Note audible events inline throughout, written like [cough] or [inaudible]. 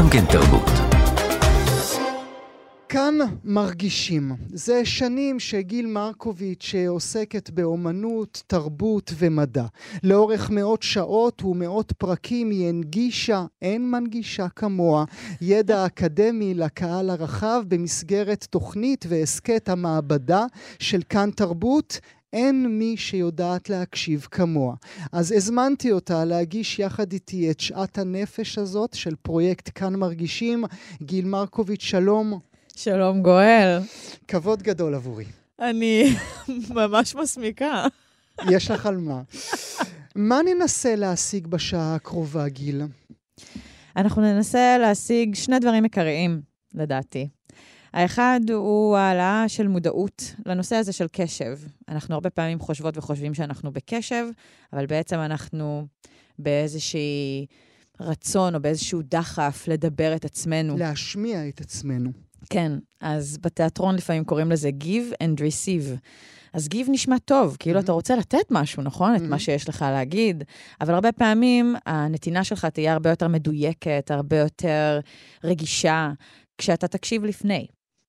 גם כן תרבות. כאן מרגישים. זה שנים שגיל מרקוביץ' עוסקת באומנות, תרבות ומדע. לאורך מאות שעות ומאות פרקים היא הנגישה, אין מנגישה כמוה, ידע אקדמי לקהל הרחב במסגרת תוכנית והסכת המעבדה של כאן תרבות. אין מי שיודעת להקשיב כמוה. אז הזמנתי אותה להגיש יחד איתי את שעת הנפש הזאת של פרויקט כאן מרגישים. גיל מרקוביץ', שלום. שלום גואל. כבוד גדול עבורי. אני [laughs] ממש מסמיקה. יש לך על מה. מה ננסה להשיג בשעה הקרובה, גיל? אנחנו ננסה להשיג שני דברים עיקריים, לדעתי. האחד הוא העלאה של מודעות לנושא הזה של קשב. אנחנו הרבה פעמים חושבות וחושבים שאנחנו בקשב, אבל בעצם אנחנו באיזושהי רצון או באיזשהו דחף לדבר את עצמנו. להשמיע את עצמנו. כן, אז בתיאטרון לפעמים קוראים לזה Give and Receive. אז Give נשמע טוב, כאילו mm-hmm. אתה רוצה לתת משהו, נכון? Mm-hmm. את מה שיש לך להגיד, אבל הרבה פעמים הנתינה שלך תהיה הרבה יותר מדויקת, הרבה יותר רגישה, כשאתה תקשיב לפני.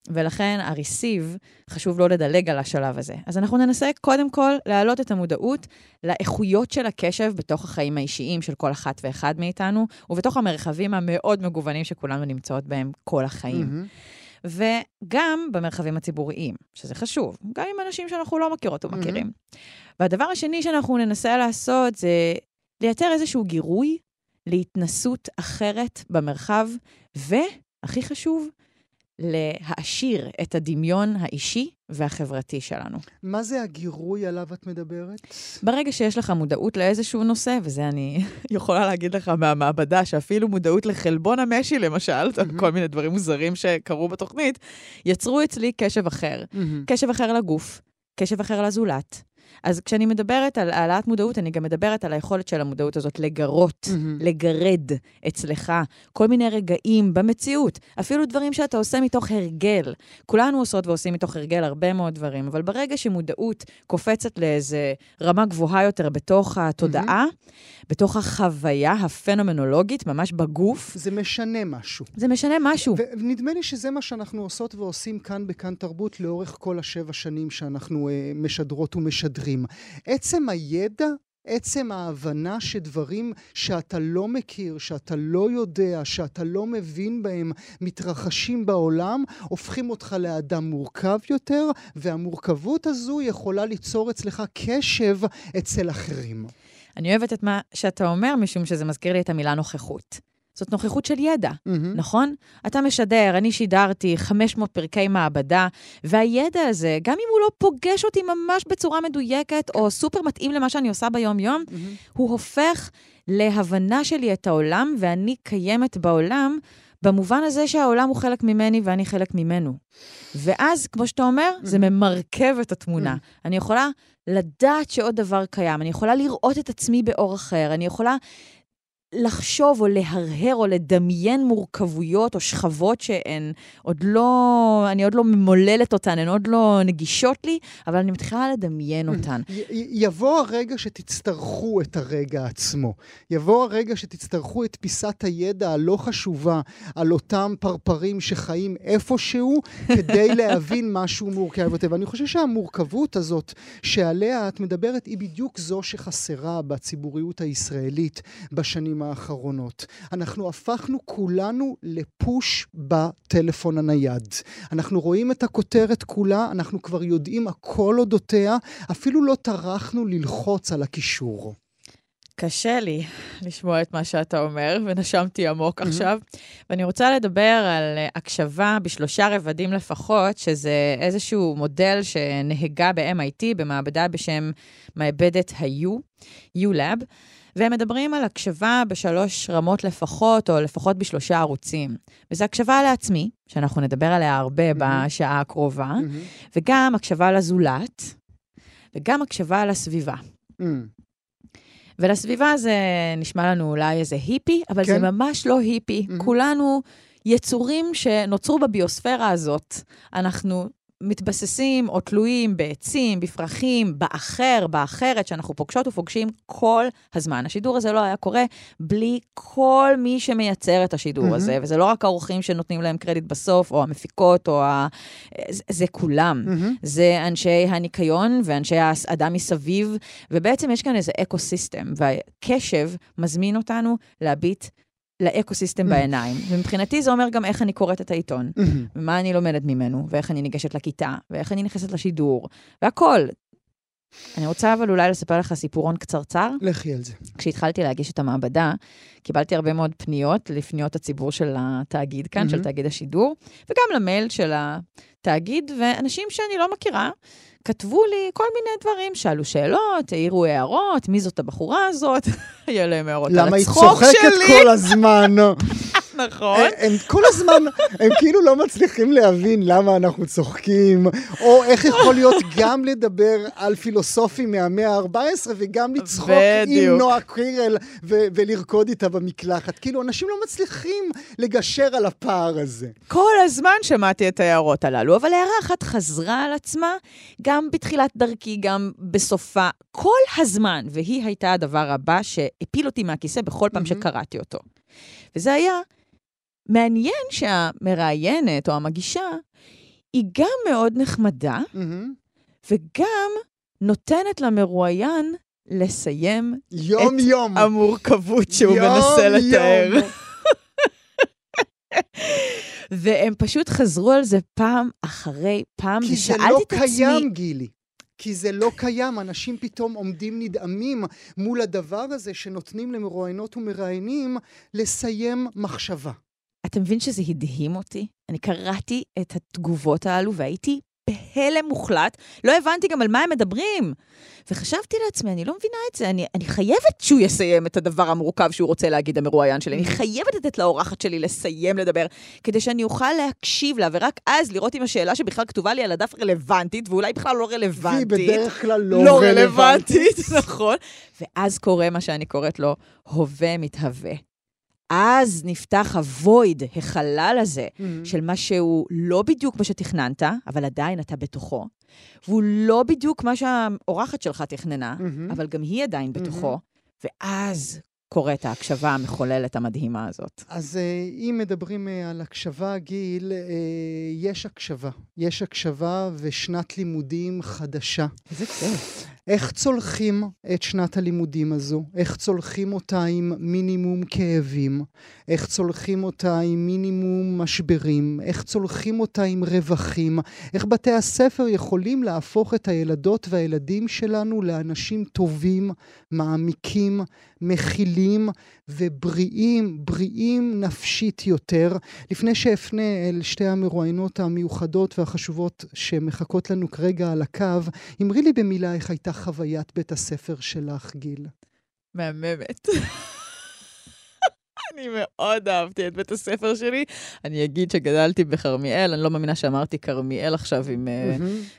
ולכן ה-receive, חשוב לא לדלג על השלב הזה. אז אנחנו ננסה קודם כל להעלות את המודעות לאיכויות של הקשב בתוך החיים האישיים של כל אחת ואחד מאיתנו, ובתוך המרחבים המאוד מגוונים שכולנו נמצאות בהם כל החיים. Mm-hmm. וגם במרחבים הציבוריים, שזה חשוב, גם עם אנשים שאנחנו לא מכירות ומכירים. Mm-hmm. והדבר השני שאנחנו ננסה לעשות זה לייצר איזשהו גירוי להתנסות אחרת במרחב, והכי חשוב, להעשיר את הדמיון האישי והחברתי שלנו. מה זה הגירוי עליו את מדברת? ברגע שיש לך מודעות לאיזשהו נושא, וזה אני [laughs] יכולה להגיד לך מהמעבדה, שאפילו מודעות לחלבון המשי, למשל, mm-hmm. כל מיני דברים מוזרים שקרו בתוכנית, יצרו אצלי קשב אחר. Mm-hmm. קשב אחר לגוף, קשב אחר לזולת, אז כשאני מדברת על העלאת מודעות, אני גם מדברת על היכולת של המודעות הזאת לגרות, mm-hmm. לגרד אצלך כל מיני רגעים במציאות, אפילו דברים שאתה עושה מתוך הרגל. כולנו עושות ועושים מתוך הרגל הרבה מאוד דברים, אבל ברגע שמודעות קופצת לאיזה רמה גבוהה יותר בתוך התודעה, mm-hmm. בתוך החוויה הפנומנולוגית, ממש בגוף... זה משנה משהו. זה משנה משהו. ונדמה לי שזה מה שאנחנו עושות ועושים כאן בכאן תרבות לאורך כל השבע שנים שאנחנו uh, משדרות ומשדרים. אחרים. עצם הידע עצם ההבנה שדברים שאתה לא מכיר, שאתה לא יודע, שאתה לא מבין בהם, מתרחשים בעולם, הופכים אותך לאדם מורכב יותר, והמורכבות הזו יכולה ליצור אצלך קשב אצל אחרים. אני אוהבת את מה שאתה אומר, משום שזה מזכיר לי את המילה נוכחות. זאת נוכחות של ידע, mm-hmm. נכון? אתה משדר, אני שידרתי 500 פרקי מעבדה, והידע הזה, גם אם הוא לא פוגש אותי ממש בצורה מדויקת, או סופר מתאים למה שאני עושה ביום-יום, mm-hmm. הוא הופך להבנה שלי את העולם, ואני קיימת בעולם במובן הזה שהעולם הוא חלק ממני ואני חלק ממנו. ואז, כמו שאתה אומר, mm-hmm. זה ממרכב את התמונה. Mm-hmm. אני יכולה לדעת שעוד דבר קיים, אני יכולה לראות את עצמי באור אחר, אני יכולה לחשוב או להרהר או לדמיין מורכבויות או שכבות שהן עוד לא, אני עוד לא ממוללת אותן, הן עוד לא נגישות לי, אבל אני מתחילה לדמיין אותן. יבוא הרגע שתצטרכו את הרגע עצמו. יבוא הרגע שתצטרכו את פיסת הידע הלא חשובה על אותם פרפרים שחיים איפשהו, כדי [laughs] להבין משהו מורכב יותר. ואני חושב שהמורכבות הזאת שעליה את מדברת, היא בדיוק זו שחסרה בציבוריות הישראלית בשנים האחרונות. אנחנו הפכנו כולנו לפוש בטלפון הנייד. אנחנו רואים את הכותרת כולה, אנחנו כבר יודעים הכל אודותיה, אפילו לא טרחנו ללחוץ על הקישור. קשה לי לשמוע את מה שאתה אומר, ונשמתי עמוק mm-hmm. עכשיו. ואני רוצה לדבר על הקשבה בשלושה רבדים לפחות, שזה איזשהו מודל שנהגה ב-MIT, במעבדה בשם מעבדת ה-U, U-Lab. והם מדברים על הקשבה בשלוש רמות לפחות, או לפחות בשלושה ערוצים. וזה הקשבה לעצמי, שאנחנו נדבר עליה הרבה mm-hmm. בשעה הקרובה, mm-hmm. וגם הקשבה לזולת, וגם הקשבה לסביבה. Mm. ולסביבה זה נשמע לנו אולי איזה היפי, אבל כן. זה ממש לא היפי. Mm-hmm. כולנו יצורים שנוצרו בביוספירה הזאת. אנחנו מתבססים או תלויים בעצים, בפרחים, באחר, באחרת, שאנחנו פוגשות ופוגשים כל הזמן. השידור הזה לא היה קורה בלי כל מי שמייצר את השידור mm-hmm. הזה, וזה לא רק האורחים שנותנים להם קרדיט בסוף, או המפיקות, או ה... זה, זה כולם. Mm-hmm. זה אנשי הניקיון ואנשי האדם מסביב, ובעצם יש כאן איזה ecosystem, והקשב מזמין אותנו להביט ל ecosystem mm. בעיניים. ומבחינתי זה אומר גם איך אני קוראת את העיתון, mm-hmm. ומה אני לומדת ממנו, ואיך אני ניגשת לכיתה, ואיך אני נכנסת לשידור, והכול. אני רוצה אבל אולי לספר לך סיפורון קצרצר. לכי על זה. כשהתחלתי להגיש את המעבדה, קיבלתי הרבה מאוד פניות לפניות הציבור של התאגיד כאן, mm-hmm. של תאגיד השידור, וגם למייל של התאגיד, ואנשים שאני לא מכירה. כתבו לי כל מיני דברים, שאלו שאלות, העירו הערות, מי זאת הבחורה הזאת, [laughs] היה להם הערות על הצחוק שלי. למה היא צוחקת כל הזמן? [laughs] נכון. הם כל הזמן, הם כאילו לא מצליחים להבין למה אנחנו צוחקים, או איך יכול להיות גם לדבר על פילוסופים מהמאה ה-14 וגם לצחוק עם נועה קירל ולרקוד איתה במקלחת. כאילו, אנשים לא מצליחים לגשר על הפער הזה. כל הזמן שמעתי את ההערות הללו, אבל הערה אחת חזרה על עצמה, גם בתחילת דרכי, גם בסופה, כל הזמן, והיא הייתה הדבר הבא שהפיל אותי מהכיסא בכל פעם שקראתי אותו. וזה היה מעניין שהמראיינת או המגישה היא גם מאוד נחמדה, mm-hmm. וגם נותנת למרואיין לסיים יום, את יום. המורכבות שהוא יום, מנסה יום. לתאר. והם פשוט חזרו על זה פעם אחרי פעם, ושאלתי לא את עצמי... כי זה לא קיים, גילי. כי זה לא קיים, אנשים פתאום עומדים נדהמים מול הדבר הזה שנותנים למרואיינות ומראיינים לסיים מחשבה. אתה מבין שזה הדהים אותי? אני קראתי את התגובות הללו והייתי בהלם מוחלט, לא הבנתי גם על מה הם מדברים. וחשבתי לעצמי, אני לא מבינה את זה, אני, אני חייבת שהוא יסיים את הדבר המורכב שהוא רוצה להגיד, המרואיין שלי. אני חייבת לתת לאורחת שלי לסיים לדבר, כדי שאני אוכל להקשיב לה, ורק אז לראות אם השאלה שבכלל כתובה לי על הדף רלוונטית, ואולי בכלל לא רלוונטית. והיא בדרך כלל לא, לא רלוונטית. רלוונטית, [laughs] נכון. ואז קורה מה שאני קוראת לו, הווה מתהווה. אז נפתח הוויד, החלל הזה, mm-hmm. של מה שהוא לא בדיוק מה שתכננת, אבל עדיין אתה בתוכו, והוא לא בדיוק מה שהאורחת שלך תכננה, mm-hmm. אבל גם היא עדיין בתוכו, mm-hmm. ואז קורית ההקשבה המחוללת המדהימה הזאת. אז אה, אם מדברים אה, על הקשבה, גיל, אה, יש הקשבה. יש הקשבה ושנת לימודים חדשה. איזה כיף. איך צולחים את שנת הלימודים הזו? איך צולחים אותה עם מינימום כאבים? איך צולחים אותה עם מינימום משברים? איך צולחים אותה עם רווחים? איך בתי הספר יכולים להפוך את הילדות והילדים שלנו לאנשים טובים, מעמיקים, מכילים ובריאים, בריאים נפשית יותר? לפני שאפנה אל שתי המרואיינות המיוחדות והחשובות שמחכות לנו כרגע על הקו, אמרי לי במילה איך הייתה חוויית בית הספר שלך, גיל? מהממת. אני מאוד אהבתי את בית הספר שלי. אני אגיד שגדלתי בכרמיאל, אני לא מאמינה שאמרתי כרמיאל עכשיו עם אה,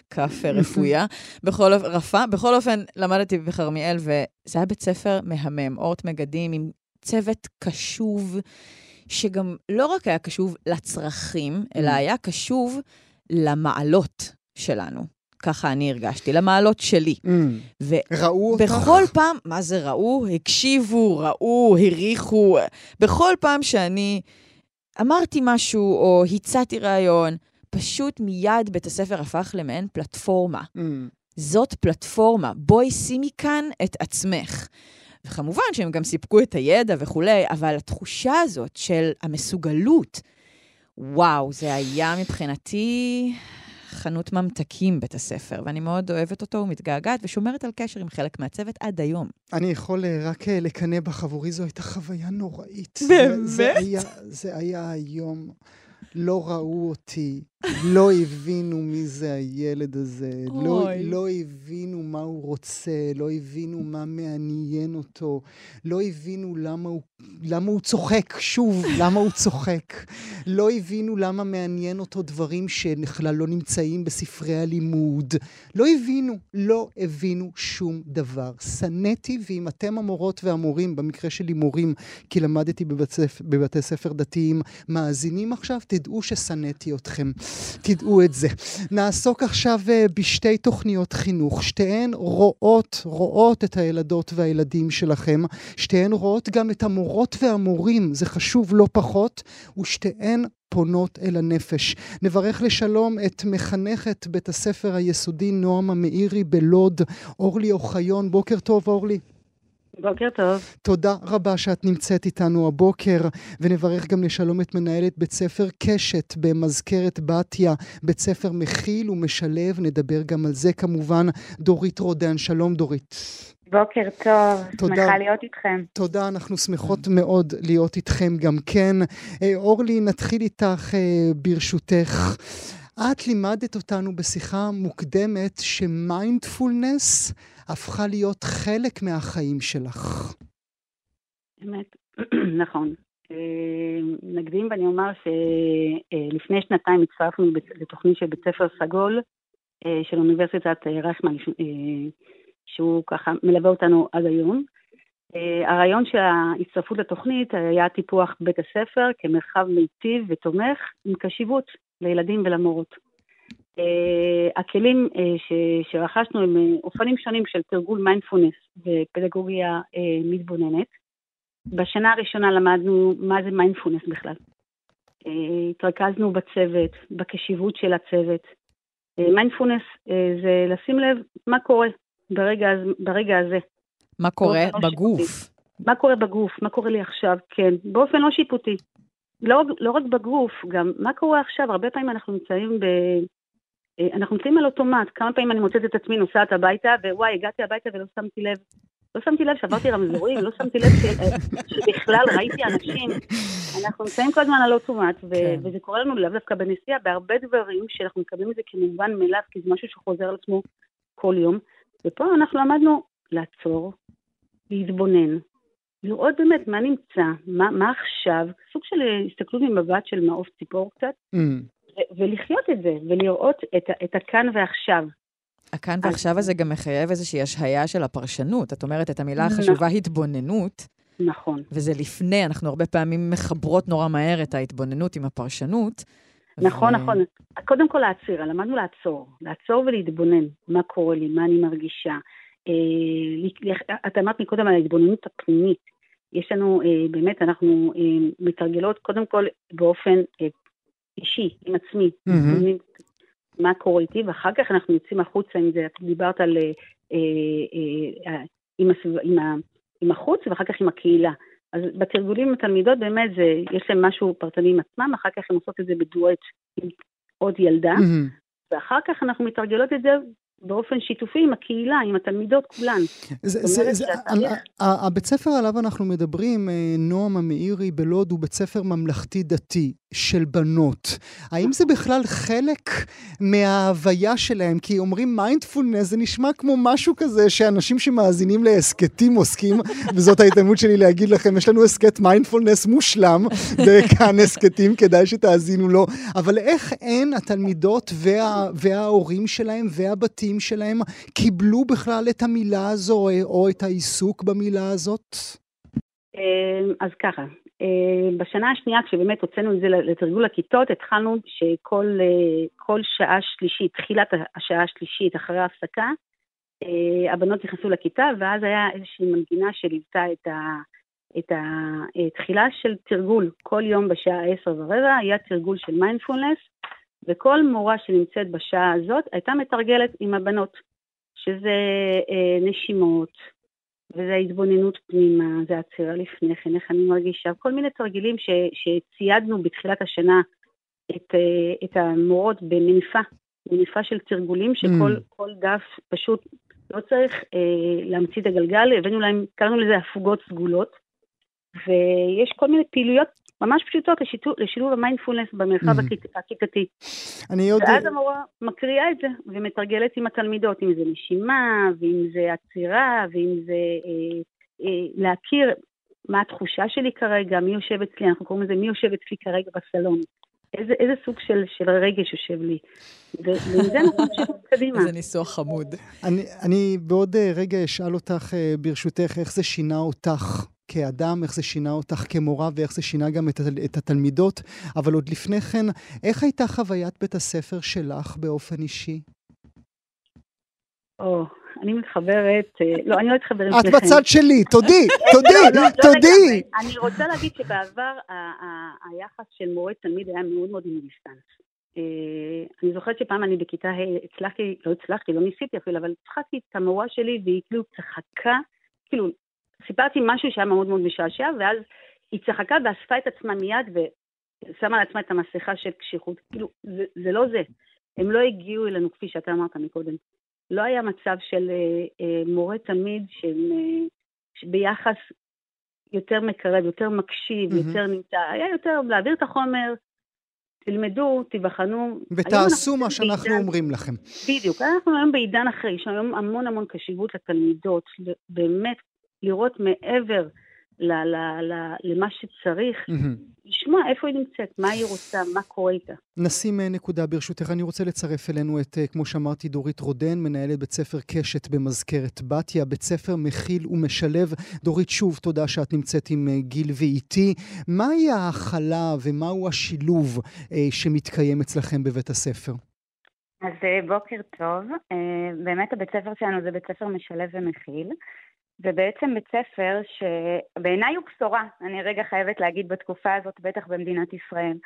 כף רפויה. [laughs] בכל, רפה, בכל אופן, למדתי בכרמיאל, וזה היה בית ספר מהמם, אורט מגדים עם צוות קשוב, שגם לא רק היה קשוב לצרכים, אלא היה קשוב למעלות שלנו. ככה אני הרגשתי, למעלות שלי. Mm. ו- ראו אותך? בכל [laughs] פעם, מה זה ראו? הקשיבו, ראו, הריחו. בכל פעם שאני אמרתי משהו או הצעתי רעיון, פשוט מיד בית הספר הפך למעין פלטפורמה. Mm. זאת פלטפורמה, בואי שימי כאן את עצמך. וכמובן שהם גם סיפקו את הידע וכולי, אבל התחושה הזאת של המסוגלות, וואו, זה היה מבחינתי חנות ממתקים בית הספר, ואני מאוד אוהבת אותו ומתגעגעת ושומרת על קשר עם חלק מהצוות עד היום. אני יכול אה, רק אה, לקנא בך עבורי, זו הייתה חוויה נוראית. באמת? זה, זה, היה, זה היה היום. לא ראו אותי, לא הבינו מי זה הילד הזה, לא, לא הבינו מה הוא רוצה, לא הבינו מה מעניין אותו, לא הבינו למה הוא, למה הוא צוחק, שוב, למה הוא צוחק. לא הבינו למה מעניין אותו דברים שבכלל לא נמצאים בספרי הלימוד. לא הבינו, לא הבינו שום דבר. שנאתי, ואם אתם המורות והמורים, במקרה שלי מורים, כי למדתי בבתי, בבתי ספר דתיים, מאזינים עכשיו, תדעו ששנאתי אתכם. תדעו את זה. נעסוק עכשיו אה, בשתי תוכניות חינוך. שתיהן רואות, רואות את הילדות והילדים שלכם. שתיהן רואות גם את המורות והמורים, זה חשוב לא פחות, ושתיהן פונות אל הנפש. נברך לשלום את מחנכת בית הספר היסודי נועם המאירי בלוד, אורלי אוחיון. בוקר טוב, אורלי. בוקר טוב. תודה רבה שאת נמצאת איתנו הבוקר, ונברך גם לשלום את מנהלת בית ספר קשת במזכרת בתיה, בית ספר מכיל ומשלב, נדבר גם על זה כמובן. דורית רודן, שלום דורית. בוקר טוב, תודה, שמחה להיות איתכם. תודה, אנחנו שמחות מאוד להיות איתכם גם כן. אה, אורלי, נתחיל איתך אה, ברשותך. את לימדת אותנו בשיחה מוקדמת שמיינדפולנס הפכה להיות חלק מהחיים שלך. אמת, [clears throat] נכון. אה, נקדים ואני אומר שלפני שנתיים הצטרפנו לתוכנית של בית ספר סגול של אוניברסיטת רייכמן שהוא ככה מלווה אותנו עד היום. הרעיון של ההצטרפות לתוכנית היה טיפוח בית הספר כמרחב מיטיב ותומך עם קשיבות לילדים ולמורות. אה, הכלים אה, ש- שרכשנו הם אופנים שונים של תרגול מיינדפולנס ופדגוגיה אה, מתבוננת. בשנה הראשונה למדנו מה זה מיינדפולנס בכלל. Uh, התרכזנו בצוות, בקשיבות של הצוות. מיינדפולנס uh, uh, זה לשים לב מה קורה ברגע, ברגע הזה. מה קורה לא בגוף? שיפוטי. מה קורה בגוף? מה קורה לי עכשיו? כן, באופן לא שיפוטי. לא, לא רק בגוף, גם מה קורה עכשיו? הרבה פעמים אנחנו נמצאים ב... אה, אנחנו נמצאים על אוטומט. כמה פעמים אני מוצאת את עצמי נוסעת הביתה, ווואי, הגעתי הביתה ולא שמתי לב. לא שמתי לב שעברתי רמזורים, לא שמתי לב ש... אה, שבכלל ראיתי אנשים. אנחנו נמצאים כל הזמן על אוטומט, ו... כן. וזה קורה לנו לאו דווקא בנסיעה, בהרבה דברים שאנחנו מקבלים את זה כמובן מאליו, כי זה משהו שחוזר על עצמו כל יום. ופה אנחנו למדנו לעצור, להתבונן, לראות באמת מה נמצא, מה, מה עכשיו, סוג של הסתכלות ממבט של מעוף ציפור קצת, mm. ו- ולחיות את זה, ולראות את, את הכאן ועכשיו. הכאן ועכשיו הזה גם מחייב איזושהי השהיה של הפרשנות. את אומרת את המילה החשובה נכון. התבוננות. נכון. וזה לפני, אנחנו הרבה פעמים מחברות נורא מהר את ההתבוננות עם הפרשנות. נכון, ו... נכון. קודם כל להצהיר, למדנו לעצור. לעצור ולהתבונן. מה קורה לי, מה אני מרגישה. אה, את אמרת מקודם על ההתבוננות הפנימית. יש לנו, אה, באמת, אנחנו אה, מתרגלות קודם כל באופן אישי, עם עצמי. Mm-hmm. מה קורה איתי, ואחר כך אנחנו יוצאים החוצה עם זה. את דיברת על... עם, הסביב, עם, ה, עם החוץ ואחר כך עם הקהילה. אז בתרגולים עם התלמידות באמת זה, יש להם משהו פרטני עם עצמם, אחר כך הן עושות את זה בדואט עם עוד ילדה, mm-hmm. ואחר כך אנחנו מתרגלות את זה באופן שיתופי עם הקהילה, עם התלמידות כולן. זה, זה, זה, הבית ספר עליו אנחנו מדברים, אה, נועם המאירי בלוד, הוא בית ספר ממלכתי-דתי של בנות. האם זה בכלל חלק מההוויה שלהם? כי אומרים מיינדפולנס, זה נשמע כמו משהו כזה שאנשים שמאזינים להסכתים עוסקים, וזאת ההתאמות שלי להגיד לכם, יש לנו הסכת מיינדפולנס מושלם בכאן הסכתים, כדאי שתאזינו לו. אבל איך אין התלמידות וה, וההורים שלהם והבתים שלהם קיבלו בכלל את המילה הזו או את העיסוק במילה הזאת? אמ, אז ככה, בשנה השנייה, כשבאמת הוצאנו את זה לתרגול הכיתות, התחלנו שכל אה, שעה שלישית, תחילת השעה השלישית אחרי ההפסקה, אה, הבנות נכנסו לכיתה, ואז היה איזושהי מנגינה שליוותה את, ה, את התחילה של תרגול. כל יום בשעה עשר ורבע היה תרגול של מיינדפולנס, וכל מורה שנמצאת בשעה הזאת הייתה מתרגלת עם הבנות, שזה אה, נשימות, וזה התבוננות פנימה, זה עצירה לפני כן, איך אני מרגישה, כל מיני תרגילים ש, שציידנו בתחילת השנה את, אה, את המורות במניפה, מניפה של תרגולים שכל mm. דף פשוט לא צריך אה, להמציא את הגלגל, הבאנו להם, קראנו לזה הפוגות סגולות, ויש כל מיני פעילויות ממש פשוטות לשיתוף, לשילוב המיינדפולנס במרחב mm-hmm. הכיתתי. אני יודע... ואז המורה מקריאה את זה ומתרגלת עם התלמידות, אם זה נשימה, ואם זה עצירה, ואם זה אה, אה, להכיר מה התחושה שלי כרגע, מי יושב אצלי, אנחנו קוראים לזה מי יושב אצלי כרגע בסלון. איזה, איזה סוג של, של רגש יושב לי. ועם זה אנחנו נמשיך קדימה. איזה ניסוח חמוד. אני, אני בעוד אה, רגע אשאל אותך, אה, ברשותך, איך זה שינה אותך כאדם, איך זה שינה אותך כמורה ואיך זה שינה גם את, את התלמידות. אבל עוד לפני כן, איך הייתה חוויית בית הספר שלך באופן אישי? או, אני מתחברת, אה, לא, אני לא אתחבר עם. את בצד שלי, תודי, [laughs] תודי, לא, לא, לא תודי. אני רוצה להגיד שבעבר היחס של מורה תלמיד היה מאוד מאוד עם דיסטנס. אה, אני זוכרת שפעם אני בכיתה ה' הצלחתי, לא הצלחתי, לא ניסיתי אפילו, אבל הצחקתי את המורה שלי והיא כאילו צחקה, כאילו, סיפרתי משהו שהיה מאוד מאוד משעשע, ואז היא צחקה ואספה את עצמה מיד ושמה לעצמה את המסכה של קשיחות. כאילו, זה, זה לא זה. הם לא הגיעו אלינו כפי שאתה אמרת מקודם. לא היה מצב של אה, אה, מורה תלמיד שביחס יותר מקרב, יותר מקשיב, mm-hmm. יותר נמצא, היה יותר להעביר את החומר, תלמדו, תיבחנו. ותעשו מה שאנחנו בעידן, אומרים לכם. בדיוק, אנחנו היום בעידן אחר, יש היום המון המון קשיבות לתלמידות, באמת לראות מעבר למה שצריך, לשמוע איפה היא נמצאת, מה היא רוצה, מה קורה איתה. נשים אה, נקודה ברשותך. אני רוצה לצרף אלינו את, אה, כמו שאמרתי, דורית רודן, מנהלת בית ספר קשת במזכרת בתיה, בית ספר מכיל ומשלב. דורית, שוב, תודה שאת נמצאת עם אה, גיל ואיתי. מהי ההכלה ומהו השילוב אה, שמתקיים אצלכם בבית הספר? אז בוקר טוב. באמת הבית ספר שלנו זה בית ספר משלב ומכיל. זה בעצם בית ספר שבעיניי הוא בשורה, אני רגע חייבת להגיד בתקופה הזאת, בטח במדינת ישראל.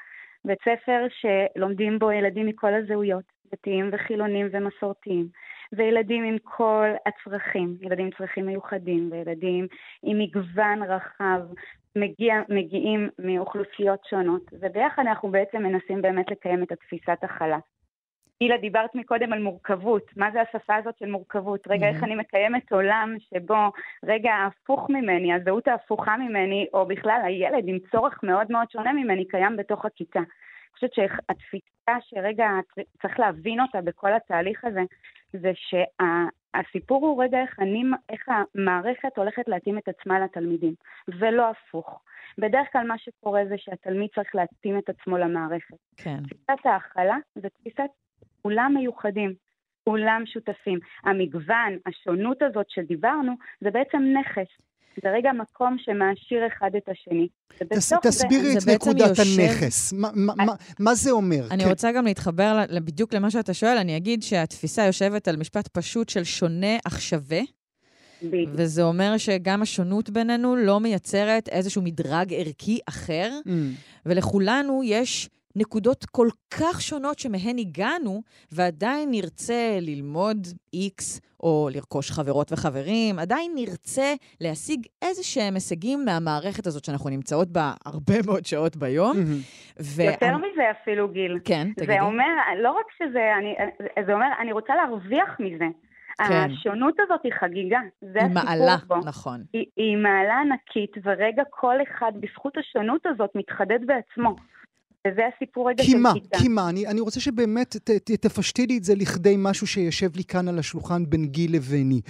בית ספר שלומדים בו ילדים מכל הזהויות, דתיים וחילונים ומסורתיים, וילדים עם כל הצרכים, ילדים עם צרכים מיוחדים, וילדים עם מגוון רחב, מגיע, מגיעים מאוכלוסיות שונות, וביחד אנחנו בעצם מנסים באמת לקיים את התפיסת הכלה. גילה, דיברת מקודם על מורכבות. מה זה השפה הזאת של מורכבות? רגע, איך אני מקיימת עולם שבו רגע ההפוך ממני, הזהות ההפוכה ממני, או בכלל הילד עם צורך מאוד מאוד שונה ממני, קיים בתוך הכיתה. אני חושבת שהתפיסה שרגע צריך להבין אותה בכל התהליך הזה, זה שהסיפור הוא רגע איך, אני, איך המערכת הולכת להתאים את עצמה לתלמידים, ולא הפוך. בדרך כלל מה שקורה זה שהתלמיד צריך להתאים את עצמו למערכת. כן. תפיסת ההכלה זה תפיסת כולם מיוחדים, כולם שותפים. המגוון, השונות הזאת שדיברנו, זה בעצם נכס. זה רגע מקום שמעשיר אחד את השני. תס, תסבירי זה, את זה נקודת יושב... הנכס. מה, מה, מה, מה זה אומר? אני כן. רוצה גם להתחבר בדיוק למה שאתה שואל. אני אגיד שהתפיסה יושבת על משפט פשוט של שונה אך שווה. בדיוק. וזה אומר שגם השונות בינינו לא מייצרת איזשהו מדרג ערכי אחר, mm. ולכולנו יש נקודות כל כך שונות שמהן הגענו, ועדיין נרצה ללמוד X או לרכוש חברות וחברים, עדיין נרצה להשיג איזה שהם הישגים מהמערכת הזאת שאנחנו נמצאות בה הרבה [laughs] מאוד שעות ביום. ו... יותר מזה אפילו, גיל. כן, תגידי. זה אומר, לא רק שזה, אני, זה אומר, אני רוצה להרוויח מזה. כן. השונות הזאת היא חגיגה, זה הסיפור מעלה, בו. נכון. היא, היא מעלה ענקית, ורגע כל אחד, בזכות השונות הזאת, מתחדד בעצמו. וזה הסיפור רגע של כיתה. כי מה? אני, אני רוצה שבאמת ת, ת, תפשטי לי את זה לכדי משהו שיושב לי כאן על השולחן בין גיל לביני.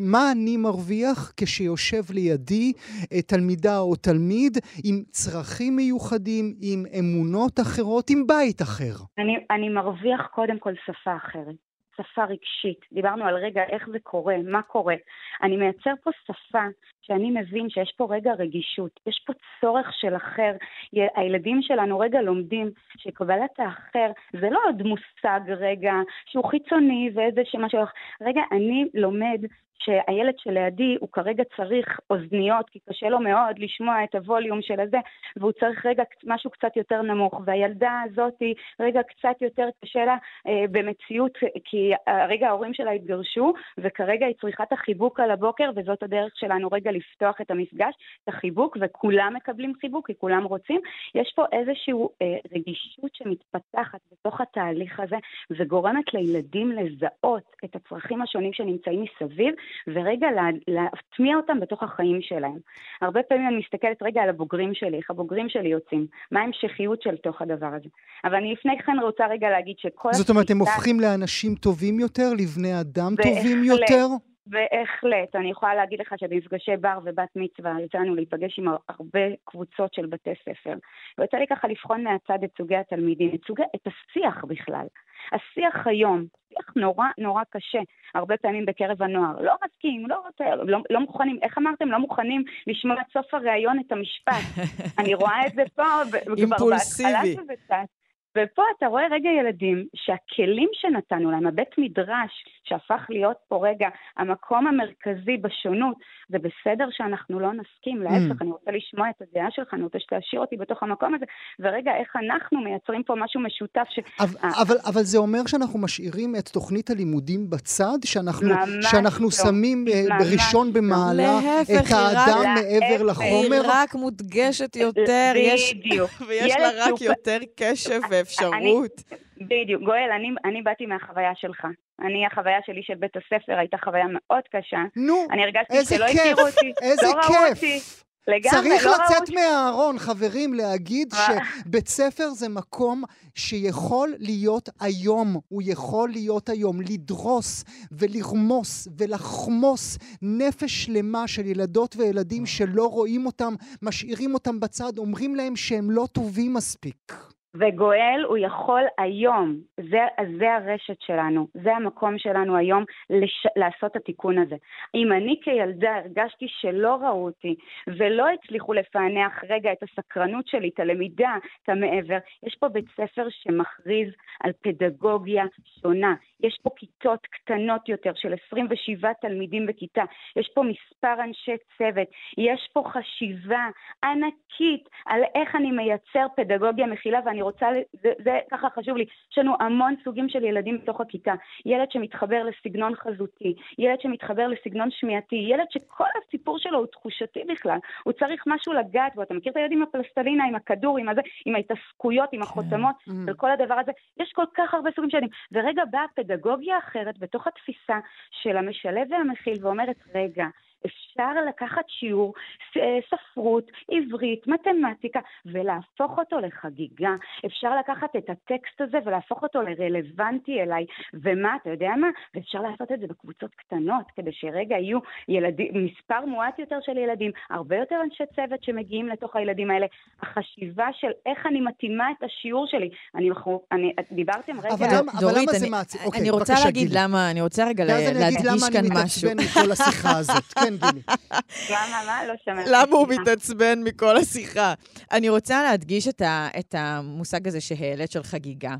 מה אני מרוויח כשיושב לידי אה, תלמידה או תלמיד עם צרכים מיוחדים, עם אמונות אחרות, עם בית אחר? אני, אני מרוויח קודם כל שפה אחרת. שפה רגשית, דיברנו על רגע איך זה קורה, מה קורה. אני מייצר פה שפה שאני מבין שיש פה רגע רגישות, יש פה צורך של אחר. הילדים שלנו רגע לומדים שקבלת האחר זה לא עוד מושג רגע שהוא חיצוני ואיזה שמשהו, רגע אני לומד שהילד שלידי הוא כרגע צריך אוזניות, כי קשה לו מאוד לשמוע את הווליום של הזה, והוא צריך רגע משהו קצת יותר נמוך. והילדה הזאת היא רגע קצת יותר קשה לה אה, במציאות, כי רגע ההורים שלה התגרשו, וכרגע היא צריכה את החיבוק על הבוקר, וזאת הדרך שלנו רגע לפתוח את המפגש, את החיבוק, וכולם מקבלים חיבוק, כי כולם רוצים. יש פה איזושהי אה, רגישות שמתפתחת בתוך התהליך הזה, וגורמת לילדים לזהות את הצרכים השונים שנמצאים מסביב, ורגע לה, להטמיע אותם בתוך החיים שלהם. הרבה פעמים אני מסתכלת רגע על הבוגרים שלי, איך הבוגרים שלי יוצאים, מה ההמשכיות של תוך הדבר הזה. אבל אני לפני כן רוצה רגע להגיד שכל... זאת אומרת, הם הופכים לאנשים טובים יותר, לבני אדם טובים יותר? בהחלט. אני יכולה להגיד לך שבמפגשי בר ובת מצווה יצא לנו להיפגש עם הרבה קבוצות של בתי ספר. ויוצא לי ככה לבחון מהצד את סוגי התלמידים, את, סוגי, את השיח בכלל. השיח היום, שיח נורא נורא קשה, הרבה פעמים בקרב הנוער. לא מסכים, לא רוצה, לא, לא מוכנים, איך אמרתם? לא מוכנים לשמוע עד סוף הריאיון את המשפט. [laughs] אני רואה את זה פה, כבר בהתחלה שזה צץ. ופה אתה רואה רגע ילדים שהכלים שנתנו להם, הבית מדרש שהפך להיות פה רגע המקום המרכזי בשונות, זה בסדר שאנחנו לא נסכים, להפך, mm. אני רוצה לשמוע את הדעה שלך, אני רוצה שתשאיר אותי בתוך המקום הזה, ורגע, איך אנחנו מייצרים פה משהו משותף ש... אבל, אבל, אבל זה אומר שאנחנו משאירים את תוכנית הלימודים בצד, שאנחנו, שאנחנו לא. שמים אה, ממש ראשון לא. במעלה את האדם מעבר לחומר? היא רק מודגשת יותר, בדיוק. יש, ויש לה רק יותר קשב ואפשרות. בדיוק. גואל, אני, אני באתי מהחוויה שלך. אני, החוויה שלי של בית הספר הייתה חוויה מאוד קשה. נו, אני הרגשתי שלא כיף, הכירו אותי, איזה לא כיף. ראו אותי. לגמרי, צריך לא לצאת ראו... מהארון, חברים, להגיד? שבית ספר זה מקום שיכול להיות היום, הוא יכול להיות היום, לדרוס ולרמוס ולחמוס נפש שלמה של ילדות וילדים שלא רואים אותם, משאירים אותם בצד, אומרים להם שהם לא טובים מספיק. וגואל הוא יכול היום, זה, זה הרשת שלנו, זה המקום שלנו היום לש, לעשות את התיקון הזה. אם אני כילדה הרגשתי שלא ראו אותי ולא הצליחו לפענח רגע את הסקרנות שלי, את הלמידה, את המעבר, יש פה בית ספר שמכריז על פדגוגיה שונה. יש פה כיתות קטנות יותר של 27 תלמידים בכיתה, יש פה מספר אנשי צוות, יש פה חשיבה ענקית על איך אני מייצר פדגוגיה מכילה ואני רוצה, זה, זה ככה חשוב לי, יש לנו המון סוגים של ילדים בתוך הכיתה, ילד שמתחבר לסגנון חזותי, ילד שמתחבר לסגנון שמיעתי, ילד שכל הסיפור שלו הוא תחושתי בכלל, הוא צריך משהו לגעת בו, אתה מכיר את הילדים עם הפלסטלינה, עם הכדור, עם, הזה, עם ההתעסקויות, עם החותמות, Mm. וכל הדבר הזה, יש כל כך הרבה סוגים של ילדים, ורגע באה פדגוגיה אחרת בתוך התפיסה של המשלב והמכיל ואומרת, רגע, אפשר לקחת שיעור אה, ספרות, עברית, מתמטיקה, ולהפוך אותו לחגיגה. אפשר לקחת את הטקסט הזה ולהפוך אותו לרלוונטי אליי. ומה, אתה יודע מה? ואפשר לעשות את זה בקבוצות קטנות, כדי שרגע יהיו ילדים, מספר מועט יותר של ילדים, הרבה יותר אנשי צוות שמגיעים לתוך הילדים האלה. החשיבה של איך אני מתאימה את השיעור שלי. אני, אני דיברתם רגע... אבל למה, אבל למה זה מעציב? אני אוקיי, רוצה בבקשה, להגיד גילי. למה, אני רוצה רגע ואז אני אגיד להדגיש למה כאן אני משהו. מתעצבן מכל השיחה הזאת. כן, גילי. [laughs] מה, מה? לא שמעתי. למה הוא. מתעצבן מכל השיחה? אני רוצה להדגיש את, ה, את המושג הזה שהעלית של חגיגה.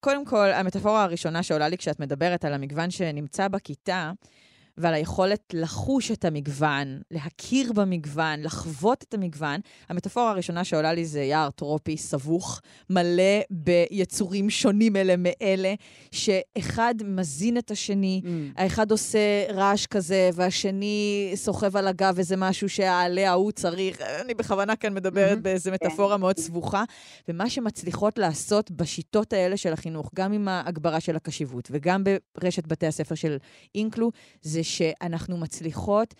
קודם כל, המטאפורה הראשונה שעולה לי כשאת מדברת על המגוון שנמצא בכיתה, ועל היכולת לחוש את המגוון, להכיר במגוון, לחוות את המגוון. המטאפורה הראשונה שעולה לי זה יער טרופי סבוך, מלא ביצורים שונים אלה מאלה, שאחד מזין את השני, Mm. האחד עושה רעש כזה, והשני סוחב על הגב איזה משהו שהעלה ההוא צריך. אני בכוונה כאן מדברת Mhm. באיזה מטאפורה מאוד סבוכה. ומה שמצליחות לעשות בשיטות האלה של החינוך, גם עם ההגברה של הקשיבות וגם ברשת בתי הספר של אינקלו, זה שאנחנו מצליחות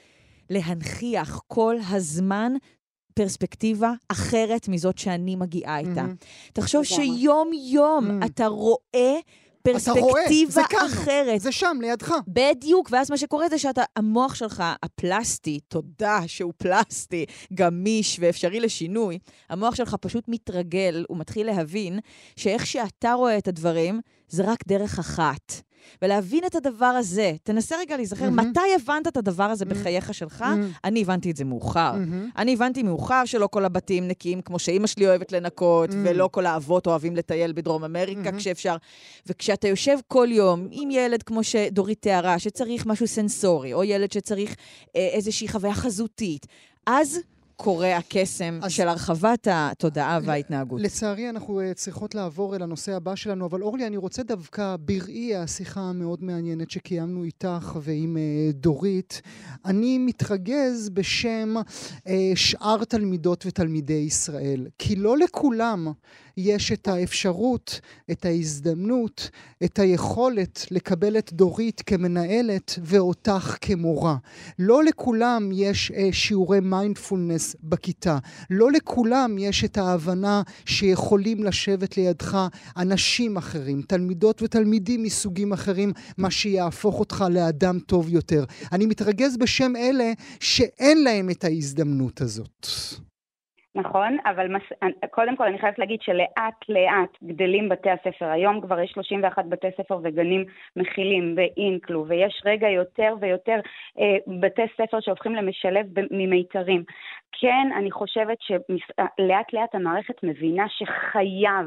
להנכיח כל הזמן פרספקטיבה אחרת מזאת שאני מגיעה איתה. מהמם. תחשוב. שיום-יום Mm. אתה רואה אתה רואה, פרספקטיבה זה כאן, אחרת. זה שם, לידך. בדיוק, ואז מה שקורה זה שאתה, המוח שלך, הפלסטי, תודה שהוא פלסטי, גמיש ואפשרי לשינוי, המוח שלך פשוט מתרגל, הוא מתחיל להבין שאיך שאתה רואה את הדברים, זה רק דרך אחת. ולהבין את הדבר הזה, תנסה רגע להיזכר, מהמם. מתי הבנת את הדבר הזה מהמם. בחייך שלך? מהמם. אני הבנתי את זה מאוחר. מהמם. אני הבנתי מאוחר שלא כל הבתים נקיים כמו שאימא שלי אוהבת לנקות, Mm. ולא כל האבות אוהבים לטייל בדרום אמריקה Mhm. כשאפשר. וכשאתה יושב כל יום עם ילד, כמו שדורית תיארה, שצריך משהו סנסורי, או ילד שצריך אה, איזושהי חוויה חזותית, אז קורה הקסם אז- של הרחבת התודעה וההתנהגות. לצערי, אנחנו uh, צריכות לעבור אל הנושא הבא שלנו, אבל אורלי, אני רוצה דווקא, בראי השיחה המאוד מעניינת שקיימנו איתך ועם uh, דורית, אני מתרגז בשם uh, שאר תלמידות ותלמידי ישראל. כי לא לכולם יש את האפשרות, את ההזדמנות, את היכולת לקבל את דורית כמנהלת ואותך כמורה. לא לכולם יש uh, שיעורי מיינדפולנס בכיתה. לא לכולם יש את ההבנה שיכולים לשבת לידך אנשים אחרים, תלמידות ותלמידים מסוגים אחרים, מה שיהפוך אותך לאדם טוב יותר. אני מתרגז בשם אלה שאין להם את ההזדמנות הזאת. נכון, אבל מס... קודם כל אני חייבת להגיד שלאט לאט גדלים בתי הספר. היום כבר יש 31 בתי ספר וגנים מכילים באינקלו, ויש רגע יותר ויותר אה, בתי ספר שהופכים למשלב ממיתרים. כן, אני חושבת שלאט לאט המערכת מבינה שחייב,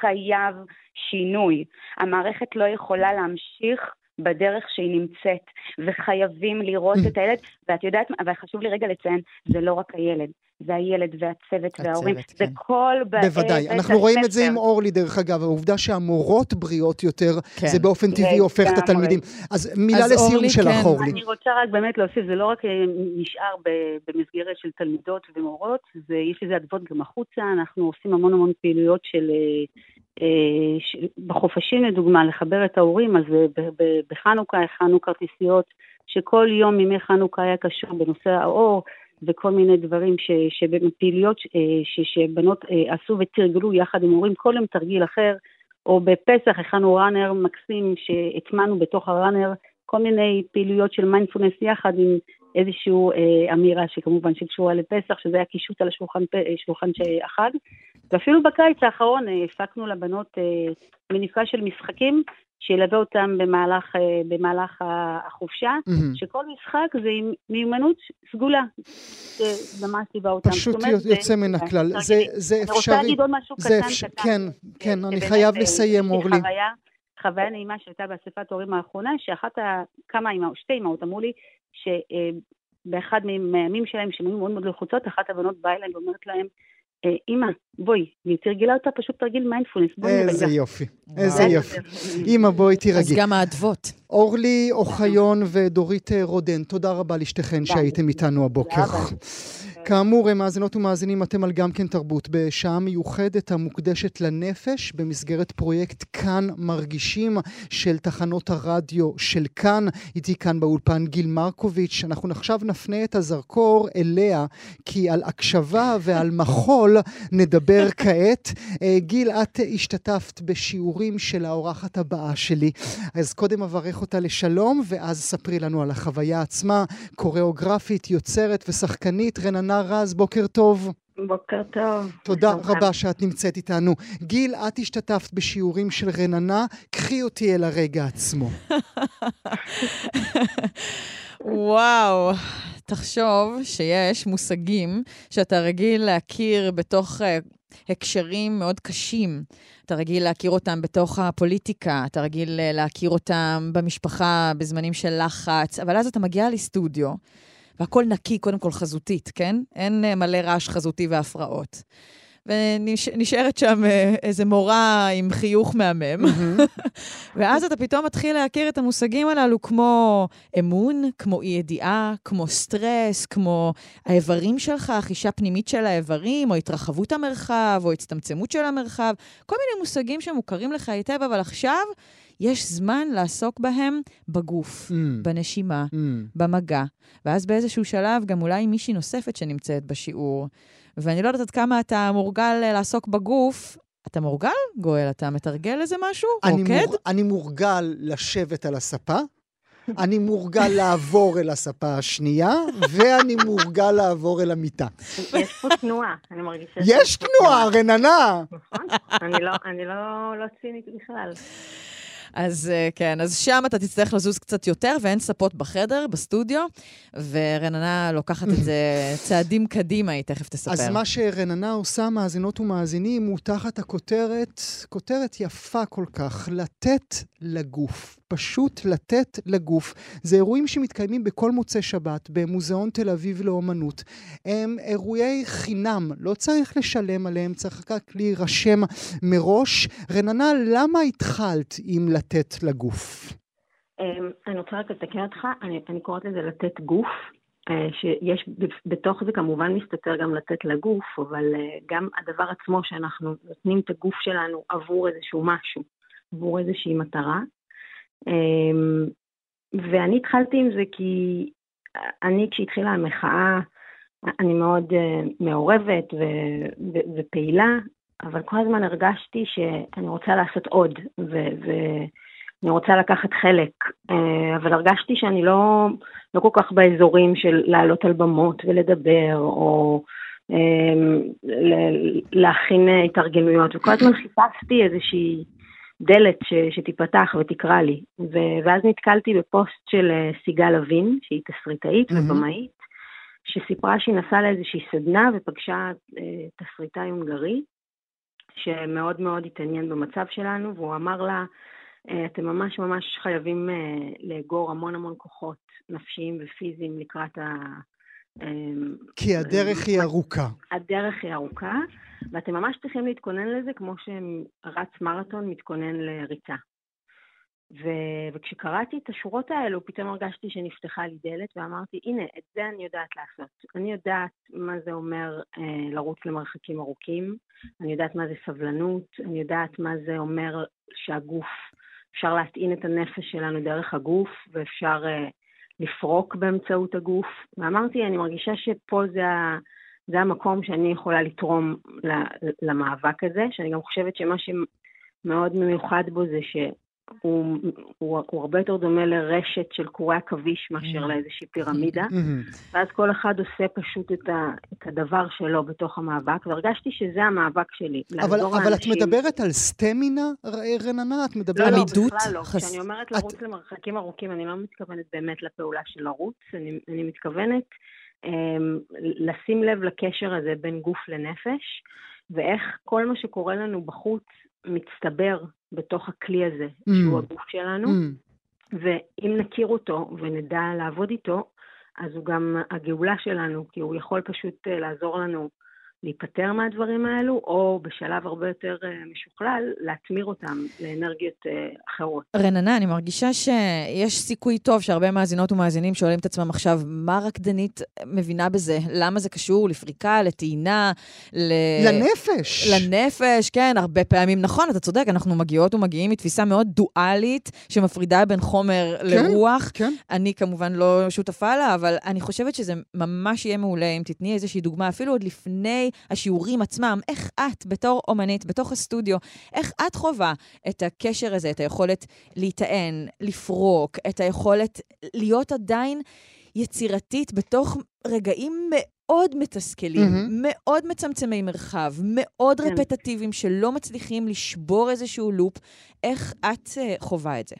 חייב שינוי. המערכת לא יכולה להמשיך בדרך שהיא נמצאת, וחייבים לראות את הילד, ואת יודעת, אבל חשוב לי רגע לציין, זה לא רק הילד, זה הילד והצוות וההורים, כן. זה כל באי בוודאי, אנחנו רואים את זה עם אורלי דרך אגב, העובדה שהמורות בריאות יותר, כן. זה באופן טבעי הופך את התלמידים. אז מילה אז לסיום שלך, כן. אורלי. אני רוצה רק באמת להוסיף, זה לא רק אה, נשאר במסגרת של תלמידות ומורות, זה, יש לזה אדוות גם החוצה, אנחנו עושים המון המון פעילויות של... אה, בחופשים לדוגמה, לחבר את ההורים, אז בחנוכה הכנו כרטיסיות שכל יום ימי חנוכה היה קשור בנושא האור וכל מיני דברים, פעילויות אה, שבנות אה, עשו ותרגלו יחד עם הורים, כל יום תרגיל אחר, או בפסח הכנו ראנר מקסים שהטמנו בתוך הראנר כל מיני פעילויות של מיינדפולנס יחד עם איזושהי אמירה שכמובן שקשורה לפסח, שזה היה קישוט על השולחן שולחן. ואפילו בקיץ האחרון אה, הפקנו לבנות אה, מניפה של משחקים שילווה אותם במהלך, אה, במהלך החופשה, mm-hmm. שכל משחק זה עם מיומנות סגולה, שממש ליווה אותם. פשוט אומרת, יוצא מן הכלל, זה, זה אפשרי. אני רוצה להגיד עוד משהו קטן אפשר, קטן. כן, כן, אני חייב לסיים, אורלי. חוויה, חוויה נעימה שהייתה באספת ההורים האחרונה, שאחת ה... כמה אימהות, שתי אימהות אמרו לי, שבאחד מהימים שלהם, שהן היו מאוד מאוד לחוצות, אחת הבנות באה אליהם ואומרת להם, אימא, בואי, והיא תרגלה אותה פשוט תרגיל מיינדפולנס, בואי נרגע. איזה יופי, איזה יופי. אימא, בואי תירגעי. אז גם האדוות. אורלי אוחיון ודורית אה, רודן, תודה רבה לשתיכן שהייתם איתנו הבוקר. כאמור, מאזינות ומאזינים, אתם על גם כן תרבות, בשעה מיוחדת המוקדשת לנפש, במסגרת פרויקט כאן מרגישים של תחנות הרדיו של כאן. איתי כאן באולפן גיל מרקוביץ'. אנחנו עכשיו נפנה את הזרקור אליה, כי על הקשבה ועל [laughs] מחול נדבר כעת. אה, גיל, את השתתפת בשיעורים של האורחת הבאה שלי, אז קודם אברך אותה לשלום, ואז ספרי לנו על החוויה עצמה, קוריאוגרפית, יוצרת ושחקנית. רננה ענת רז, בוקר טוב. בוקר טוב. תודה רבה שאת נמצאת איתנו. גיל, את השתתפת בשיעורים של רננה, קחי אותי אל הרגע עצמו. וואו, תחשוב שיש מושגים שאתה רגיל להכיר בתוך uh, הקשרים מאוד קשים. אתה רגיל להכיר אותם בתוך הפוליטיקה, אתה רגיל uh, להכיר אותם במשפחה, בזמנים של לחץ, אבל אז אתה מגיע לסטודיו. והכל נקי, קודם כל חזותית, כן? אין אה, מלא רעש חזותי והפרעות. ונשארת שם אה, איזה מורה עם חיוך מהמם. [laughs] ואז אתה פתאום מתחיל להכיר את המושגים הללו כמו אמון, כמו אי-ידיעה, כמו סטרס, כמו האיברים שלך, החישה פנימית של האיברים, או התרחבות המרחב, או הצטמצמות של המרחב. כל מיני מושגים שמוכרים לך היטב, אבל עכשיו יש זמן לעסוק בהם בגוף, mm. בנשימה, mm. במגע. ואז באיזשהו שלב גם אולי מישהי נוספת שנמצאת בשיעור. ואני לא יודעת עד כמה אתה מורגל אה, לעסוק בגוף. אתה מורגל, גואל? אתה מתרגל איזה משהו? אני רוקד? מור, אני מורגל לשבת על הספה. אני מורגל [laughs] לעבור אל הספה השנייה, ואני מורגל לעבור אל המיטה. יש פה תנועה, אני מרגישה... יש תנועה, רננה. נכון, אני לא, לא, לא צינית בכלל. אז אה, כן, אז שם אתה תצטרך לזוז קצת יותר, ואין ספות בחדר, בסטודיו, ורננה לוקחת את זה [laughs] צעדים קדימה, היא תכף תספר. אז מה שרננה עושה, מאזינות ומאזינים, הוא תחת הכותרת, כותרת יפה כל כך, לתת לגוף. פשוט לתת לגוף. זה אירועים שמתקיימים בכל מוצאי שבת במוזיאון תל אביב לאומנות. הם אירועי חינם, לא צריך לשלם עליהם, צריך רק להירשם מראש. רננה, למה התחלת עם לתת לגוף? אמ, אני רוצה רק לתקן אותך, אני, אני קוראת לזה לתת גוף. אה, שיש בתוך זה כמובן מסתתר גם לתת לגוף, אבל אה, גם הדבר עצמו שאנחנו נותנים את הגוף שלנו עבור איזשהו משהו, עבור איזושהי מטרה. אמ, ואני התחלתי עם זה כי אני, כשהתחילה המחאה אני מאוד uh, מעורבת ו- ו- ופעילה, אבל כל הזמן הרגשתי שאני רוצה לעשות עוד, ואני רוצה לקחת חלק, uh, אבל הרגשתי שאני לא, לא כל כך באזורים של לעלות על במות ולדבר, או uh, להכין התארגנויות, וכל הזמן חיפשתי איזושהי דלת ש, שתיפתח ותקרא לי. ו, ואז נתקלתי בפוסט של סיגל לוין, שהיא תסריטאית mm-hmm. ובמאית, שסיפרה שהיא נסעה לאיזושהי סדנה ופגשה אה, תסריטאי הונגרי, שמאוד מאוד התעניין במצב שלנו, והוא אמר לה, אה, אתם ממש ממש חייבים אה, לאגור המון המון כוחות נפשיים ופיזיים לקראת ה... כי הדרך היא ארוכה. הדרך היא ארוכה, ואתם ממש צריכים להתכונן לזה כמו שרץ מרתון מתכונן לריצה. ו- וכשקראתי את השורות האלו, פתאום הרגשתי שנפתחה לי דלת ואמרתי, הנה, את זה אני יודעת לעשות. אני יודעת מה זה אומר אה, לרוץ למרחקים ארוכים, אני יודעת מה זה סבלנות, אני יודעת מה זה אומר שהגוף, אפשר להטעין את הנפש שלנו דרך הגוף, ואפשר אה, לפרוק באמצעות הגוף. ואמרתי, אני מרגישה שפה זה, זה המקום שאני יכולה לתרום למאבק הזה, שאני גם חושבת שמה שמאוד מיוחד בו זה ש... הוא, הוא, הוא הרבה יותר דומה לרשת של קורי עכביש מאשר mm-hmm. לאיזושהי פירמידה, mm-hmm. ואז כל אחד עושה פשוט את, ה, את הדבר שלו בתוך המאבק, והרגשתי שזה המאבק שלי. אבל, אבל את מדברת על סטמינה, רננה? את מדברת על עמידות? לא, לא, לא. חס... כשאני אומרת לרוץ את... למרחקים ארוכים, אני לא מתכוונת באמת לפעולה של לרוץ, אני, אני מתכוונת אמ, לשים לב לקשר הזה בין גוף לנפש, ואיך כל מה שקורה לנו בחוץ מצטבר בתוך הכלי הזה, mm. שהוא הגוף שלנו, mm. ואם נכיר אותו ונדע לעבוד איתו, אז הוא גם הגאולה שלנו, כי הוא יכול פשוט אה, לעזור לנו להיפטר מהדברים האלו, או בשלב הרבה יותר אה, משוכלל, להטמיר אותם לאנרגיות אה, אחרות. רננה, אני מרגישה שיש סיכוי טוב שהרבה מאזינות ומאזינים שואלים את עצמם עכשיו, מה רקדנית מבינה בזה? למה זה קשור לפריקה, לטעינה, ל... לנפש. לנפש, כן, הרבה פעמים. נכון, אתה צודק, אנחנו מגיעות ומגיעים מתפיסה מאוד דואלית, שמפרידה בין חומר כן, לרוח. כן. אני כמובן לא שותפה לה, אבל אני חושבת שזה ממש יהיה מעולה אם תתני איזושהי דוגמה, אפילו עוד לפני השיעורים עצמם, איך את, בתור אומנית, בתוך הסטודיו, איך את חווה את הקשר הזה, את היכולת להיטען, לפרוק, את היכולת להיות עדיין יצירתית בתוך רגעים מאוד מתסכלים, mm-hmm. מאוד מצמצמי מרחב, מאוד כן. רפטטיביים, שלא מצליחים לשבור איזשהו לופ. איך את uh, חווה את זה?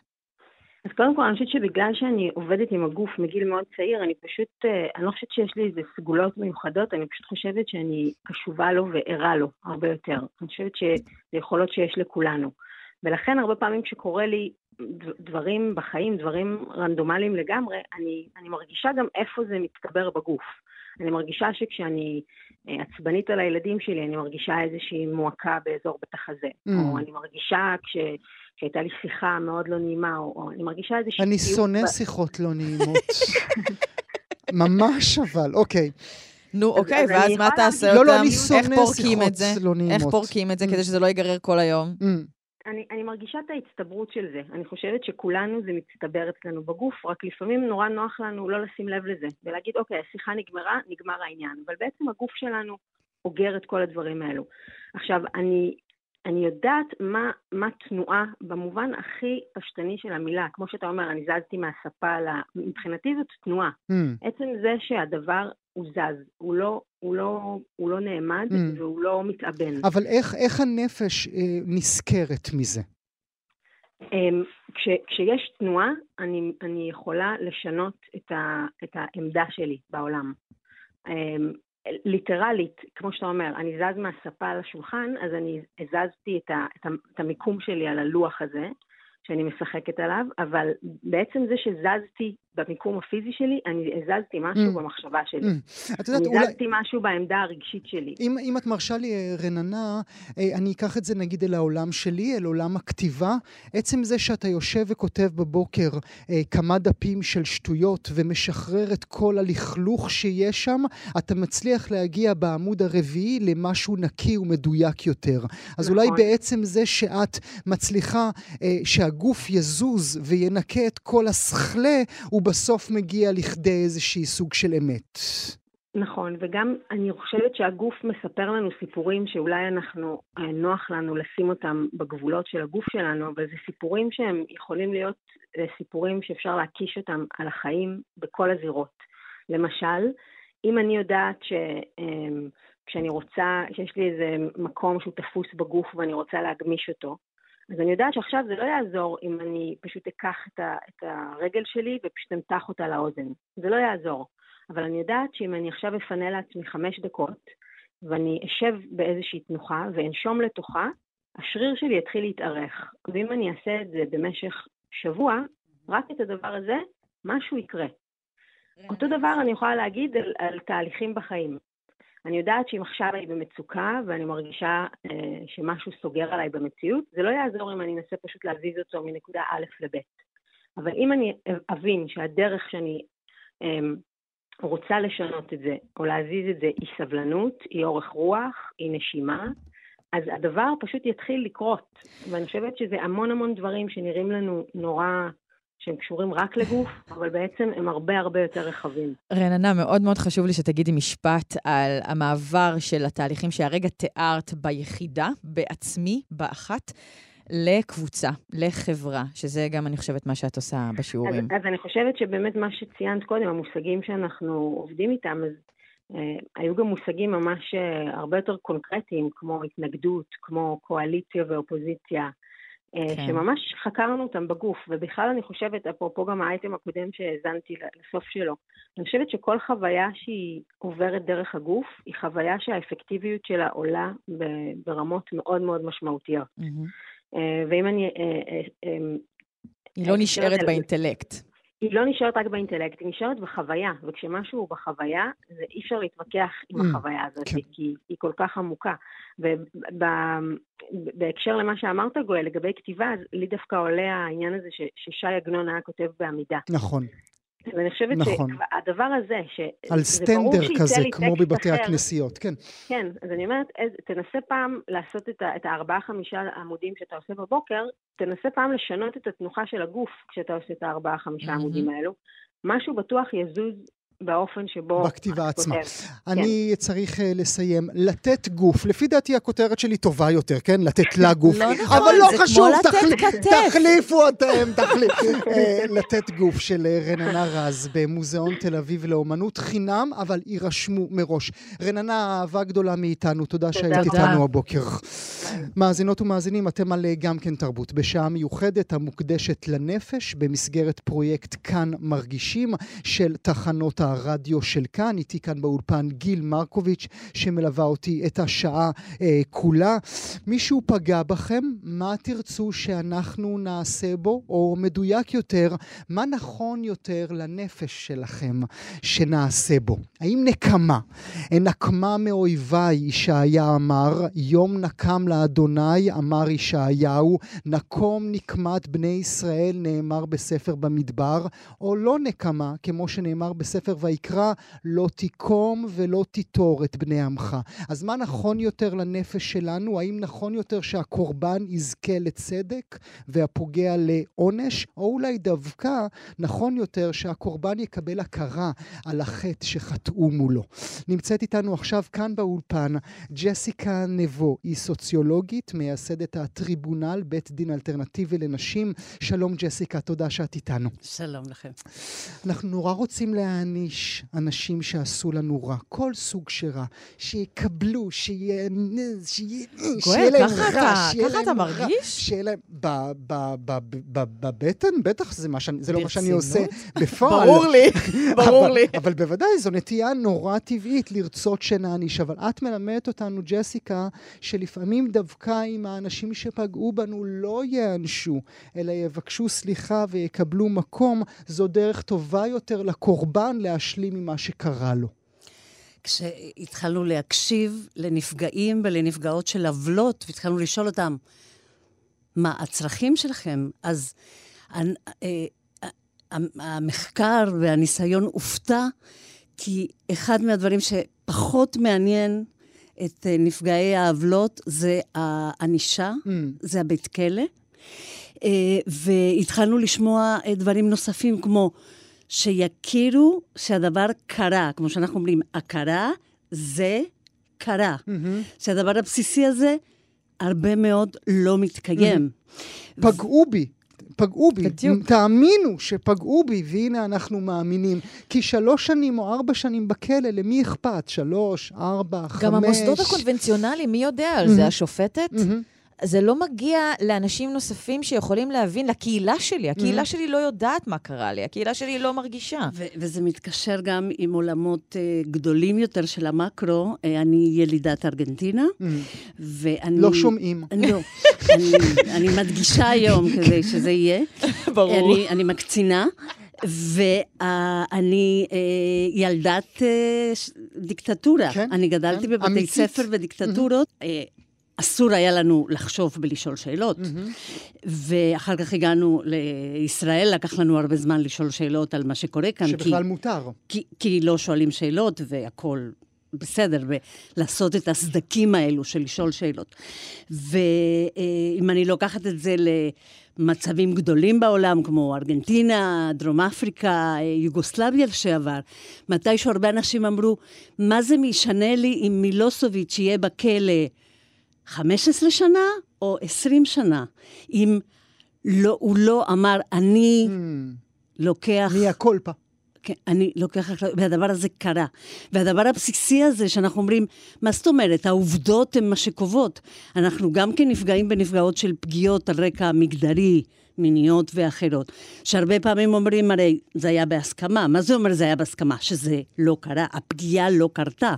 אז קודם כל, אני חושבת שבגלל שאני עובדת עם הגוף מגיל מאוד צעיר, אני פשוט, אה, אני לא חושבת שיש לי איזה סגולות מיוחדות, אני פשוט חושבת שאני קשובה לו וערה לו הרבה יותר. אני חושבת שזה יכולות שיש לכולנו. ולכן הרבה פעמים כשקורה לי דברים בחיים, דברים רנדומליים לגמרי, אני, אני מרגישה גם איפה זה מתקבר בגוף. אני מרגישה שכשאני אה, עצבנית על הילדים שלי, אני מרגישה איזושהי מועקה באזור בית החזה. Mm. או אני מרגישה כש... שהייתה לי שיחה מאוד לא נעימה, או, או אני מרגישה איזושהי... אני שונא ב... שיחות לא נעימות. [laughs] ממש אבל, אוקיי. נו, אוקיי, ואז מה תעשה אותם? לא, לא, אני שונא שיחות לא נעימות. איך פורקים את זה כדי שזה לא ייגרר כל היום? אני, אני מרגישה את ההצטברות של זה. אני חושבת שכולנו זה מצטבר אצלנו בגוף, רק לפעמים נורא נוח לנו לא לשים לב לזה, ולהגיד, אוקיי, השיחה נגמרה, נגמר העניין. אבל בעצם הגוף שלנו אוגר את כל הדברים האלו. עכשיו, אני, אני יודעת מה, מה תנועה במובן הכי פשטני של המילה. כמו שאתה אומר, אני זזתי מהספה ל... מבחינתי זאת תנועה. Mm. עצם זה שהדבר הוא זז, הוא לא, הוא לא, הוא לא נעמד mm. והוא לא מתאבן. אבל איך, איך הנפש אה, נזכרת מזה? אה, כש, כשיש תנועה, אני, אני יכולה לשנות את, ה, את העמדה שלי בעולם. אה, ליטרלית, כמו שאתה אומר, אני זז מהספה לשולחן, אז אני הזזתי את, ה, את, ה, את המיקום שלי על הלוח הזה, שאני משחקת עליו, אבל בעצם זה שזזתי במיקום הפיזי שלי, אני הזזתי משהו mm. במחשבה שלי. Mm. את יודעת, אני אולי... הזזתי משהו בעמדה הרגשית שלי. אם, אם את מרשה לי, אה, רננה, אה, אני אקח את זה נגיד אל העולם שלי, אל עולם הכתיבה. עצם זה שאתה יושב וכותב בבוקר אה, כמה דפים של שטויות ומשחרר את כל הלכלוך שיש שם, אתה מצליח להגיע בעמוד הרביעי למשהו נקי ומדויק יותר. אז נכון. אולי בעצם זה שאת מצליחה שהגוף יזוז וינקה את כל הסכלה, הוא בסוף מגיע לכדי איזשהי סוג של אמת. נכון, וגם אני חושבת שהגוף מספר לנו סיפורים שאולי אנחנו, אה, נוח לנו לשים אותם בגבולות של הגוף שלנו, אבל זה סיפורים שהם יכולים להיות אה, סיפורים שאפשר להקיש אותם על החיים בכל הזירות. למשל, אם אני יודעת שכשאני אמ, רוצה, שיש לי איזה מקום שהוא תפוס בגוף ואני רוצה להגמיש אותו, אז אני יודעת שעכשיו זה לא יעזור אם אני פשוט אקח את, ה, את הרגל שלי ופשוט אמתח אותה לאוזן. זה לא יעזור. אבל אני יודעת שאם אני עכשיו אפנה לעצמי חמש דקות, ואני אשב באיזושהי תנוחה ואנשום לתוכה, השריר שלי יתחיל להתארך. ואם אני אעשה את זה במשך שבוע, רק את הדבר הזה, משהו יקרה. אותו דבר אני יכולה להגיד על, על תהליכים בחיים. אני יודעת שאם עכשיו אני במצוקה ואני מרגישה אה, שמשהו סוגר עליי במציאות, זה לא יעזור אם אני אנסה פשוט להזיז אותו מנקודה א' לב'. אבל אם אני אבין שהדרך שאני אה, רוצה לשנות את זה, או להזיז את זה, היא סבלנות, היא אורך רוח, היא נשימה, אז הדבר פשוט יתחיל לקרות. ואני חושבת שזה המון המון דברים שנראים לנו נורא שהם קשורים רק לגוף, אבל בעצם הם הרבה הרבה יותר רחבים. רננה, מאוד מאוד חשוב לי שתגידי משפט על המעבר של התהליכים שהרגע תיארת ביחידה, בעצמי, באחת. לקבוצה, לחברה, שזה גם, אני חושבת, מה שאת עושה בשיעורים. אז, אז אני חושבת שבאמת מה שציינת קודם, המושגים שאנחנו עובדים איתם, אז אה, היו גם מושגים ממש אה, הרבה יותר קונקרטיים, כמו התנגדות, כמו קואליציה ואופוזיציה, אה, כן. שממש חקרנו אותם בגוף, ובכלל אני חושבת, אפרופו גם האייטם הקודם שהאזנתי לסוף שלו, אני חושבת שכל חוויה שהיא עוברת דרך הגוף, היא חוויה שהאפקטיביות שלה עולה ברמות מאוד מאוד משמעותיות. Mm-hmm. ואם אני... אה, היא לא נשארת באינטלקט. היא לא נשארת רק באינטלקט, היא נשארת בחוויה, וכשמשהו הוא בחוויה, זה אי אפשר להתווכח עם mm, החוויה הזאת, כן. כי היא כל כך עמוקה. ובהקשר למה שאמרת, גואל, לגבי כתיבה, אז לי דווקא עולה העניין הזה ששי עגנון היה כותב בעמידה. נכון. ואני חושבת נכון. שהדבר הזה, ש... על סטנדר כזה, כמו בבתי אחר, הכנסיות, כן. כן, אז אני אומרת, תנסה פעם לעשות את, את הארבעה-חמישה עמודים שאתה עושה בבוקר, תנסה פעם לשנות את התנוחה של הגוף כשאתה עושה את הארבעה-חמישה mm-hmm. עמודים האלו. משהו בטוח יזוז באופן שבו... בכתיבה עצמה. כן. אני צריך uh, לסיים. לתת גוף, לפי דעתי הכותרת שלי טובה יותר, כן? לתת לה גוף. לא נכון, אבל לא זה חשוב, כמו לתת כתף. תחליפו אתם, תחליפו. uh, [laughs] לתת גוף של uh, רננה רז במוזיאון תל אביב לאומנות חינם, אבל יירשמו מראש. רננה, אהבה גדולה מאיתנו, תודה שהיית איתנו הבוקר. מאזינות ומאזינים, אתם על גם כן תרבות, בשעה מיוחדת המוקדשת לנפש, במסגרת פרויקט כאן מרגישים של תחנות. הרדיו של כאן, איתי כאן באולפן גיל מרקוביץ', שמלווה אותי את השעה אה, כולה. מישהו פגע בכם? מה תרצו שאנחנו נעשה בו? או מדויק יותר, מה נכון יותר לנפש שלכם שנעשה בו? האם נקמה? נקמה מאויביי, ישעיה אמר, יום נקם לאדוני, אמר ישעיהו, נקום נקמת בני ישראל, נאמר בספר במדבר, או לא נקמה, כמו שנאמר בספר ויקרא, לא תיקום ולא תיטור את בני עמך. אז מה נכון יותר לנפש שלנו? האם נכון יותר שהקורבן יזכה לצדק והפוגע לעונש? או אולי דווקא נכון יותר שהקורבן יקבל הכרה על החטא שחטאו מולו. נמצאת איתנו עכשיו כאן באולפן ג'סיקה נבו, היא סוציולוגית, מייסדת הטריבונל, בית דין אלטרנטיבי לנשים. שלום ג'סיקה, תודה שאת איתנו. שלום לכם. אנחנו נורא רוצים להעניש אנשים שעשו לנו רע, כל סוג של רע, שיקבלו, שיהיה להם רע, שיהיה להם אתה מרגיש? שיהיה להם, בבטן, בטח זה לא מה שאני עושה בפועל. [laughs] ברור לי, ברור לי. אבל בוודאי, זו נטייה נורא טבעית לרצות שנעניש. אבל את מלמדת אותנו, ג'סיקה, שלפעמים דווקא אם האנשים שפגעו בנו לא ייענשו, אלא יבקשו סליחה ויקבלו מקום, זו דרך טובה יותר לקורבן להשלים עם מה שקרה לו. כשהתחלנו להקשיב לנפגעים ולנפגעות של עוולות, והתחלנו לשאול אותם, מה הצרכים שלכם? אז אה, המחקר והניסיון הופתע, כי אחד מהדברים שפחות מעניין את אה, נפגעי העוולות זה הענישה, mm. זה הבית כלא. אה, והתחלנו לשמוע דברים נוספים כמו שיכירו שהדבר קרה, כמו שאנחנו אומרים, הכרה זה קרה. Mm-hmm. שהדבר הבסיסי הזה הרבה מאוד לא מתקיים. Mm-hmm. פגעו בי. פגעו בי, בדיוק. תאמינו שפגעו בי, והנה אנחנו מאמינים. כי שלוש שנים או ארבע שנים בכלא, למי אכפת? שלוש, ארבע, חמש. גם המוסדות הקונבנציונליים, מי יודע על זה? השופטת? זה לא מגיע לאנשים נוספים שיכולים להבין, לקהילה שלי. הקהילה mm-hmm. שלי לא יודעת מה קרה לי, הקהילה שלי לא מרגישה. ו- וזה מתקשר גם עם עולמות uh, גדולים יותר של המקרו. Uh, אני ילידת ארגנטינה, mm-hmm. ואני... לא שומעים. לא. אני, אני מדגישה היום כדי שזה יהיה. [laughs] ברור. אני, אני מקצינה. ואני uh, ילדת uh, דיקטטורה. כן, אני גדלתי כן, בבתי אמיתית. ספר ודיקטטורות. אסור היה לנו לחשוב ולשאול שאלות. Mm-hmm. ואחר כך הגענו לישראל, לקח לנו הרבה זמן לשאול שאלות על מה שקורה כאן. שבכלל כי, מותר. כי, כי לא שואלים שאלות והכול בסדר, ולעשות את הסדקים האלו של לשאול שאלות. ואם אני לוקחת את זה למצבים גדולים בעולם, כמו ארגנטינה, דרום אפריקה, יוגוסלביה לשעבר, מתישהו הרבה אנשים אמרו, מה זה משנה לי אם מילוסוביץ' יהיה בכלא 15 שנה או 20 שנה, אם לא, הוא לא אמר, אני mm. לוקח... מי הקולפה. כן, אני לוקח, והדבר הזה קרה. והדבר הבסיסי הזה שאנחנו אומרים, מה זאת אומרת? העובדות הן מה שקובעות. אנחנו גם כן נפגעים ונפגעות של פגיעות על רקע מגדרי, מיניות ואחרות. שהרבה פעמים אומרים, הרי זה היה בהסכמה. מה זה אומר זה היה בהסכמה? שזה לא קרה, הפגיעה לא קרתה.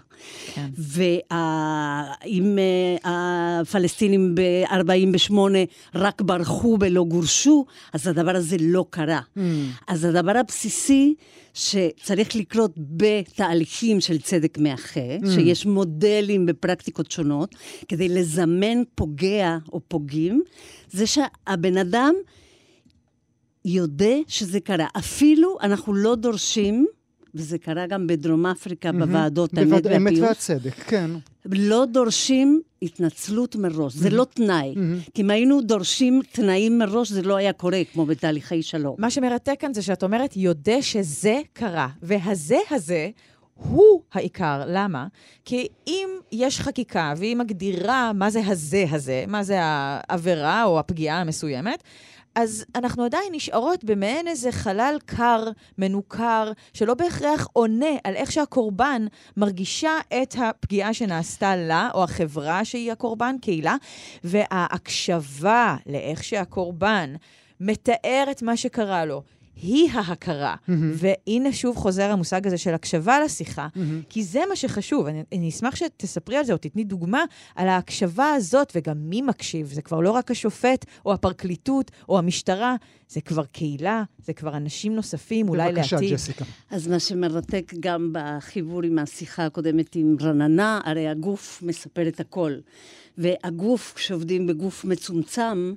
כן. ואם uh, הפלסטינים ב-48' רק ברחו ולא גורשו, אז הדבר הזה לא קרה. Mm. אז הדבר הבסיסי... שצריך לקרות בתהליכים של צדק מאחה, mm. שיש מודלים בפרקטיקות שונות, כדי לזמן פוגע או פוגעים, זה שהבן אדם יודע שזה קרה. אפילו אנחנו לא דורשים, וזה קרה גם בדרום אפריקה, mm-hmm. בוועדות האמת והפיוס. אמת והצדק, כן. לא דורשים התנצלות מראש, mm-hmm. זה לא תנאי. Mm-hmm. כי אם היינו דורשים תנאים מראש, זה לא היה קורה, כמו בתהליכי שלום. מה שמרתק כאן זה שאת אומרת, יודע שזה קרה, והזה הזה... הוא העיקר. למה? כי אם יש חקיקה והיא מגדירה מה זה הזה הזה, מה זה העבירה או הפגיעה המסוימת, אז אנחנו עדיין נשארות במעין איזה חלל קר, מנוכר, שלא בהכרח עונה על איך שהקורבן מרגישה את הפגיעה שנעשתה לה, או החברה שהיא הקורבן, קהילה, וההקשבה לאיך שהקורבן מתאר את מה שקרה לו, היא ההכרה. Mm-hmm. והנה שוב חוזר המושג הזה של הקשבה לשיחה, mm-hmm. כי זה מה שחשוב. אני, אני אשמח שתספרי על זה או תתני דוגמה על ההקשבה הזאת, וגם מי מקשיב. זה כבר לא רק השופט או הפרקליטות או המשטרה, זה כבר קהילה, זה כבר אנשים נוספים, אולי לעתיד. בבקשה, ג'סיקה. אז מה שמרתק גם בחיבור עם השיחה הקודמת עם רננה, הרי הגוף מספר את הכל. והגוף, כשעובדים בגוף מצומצם,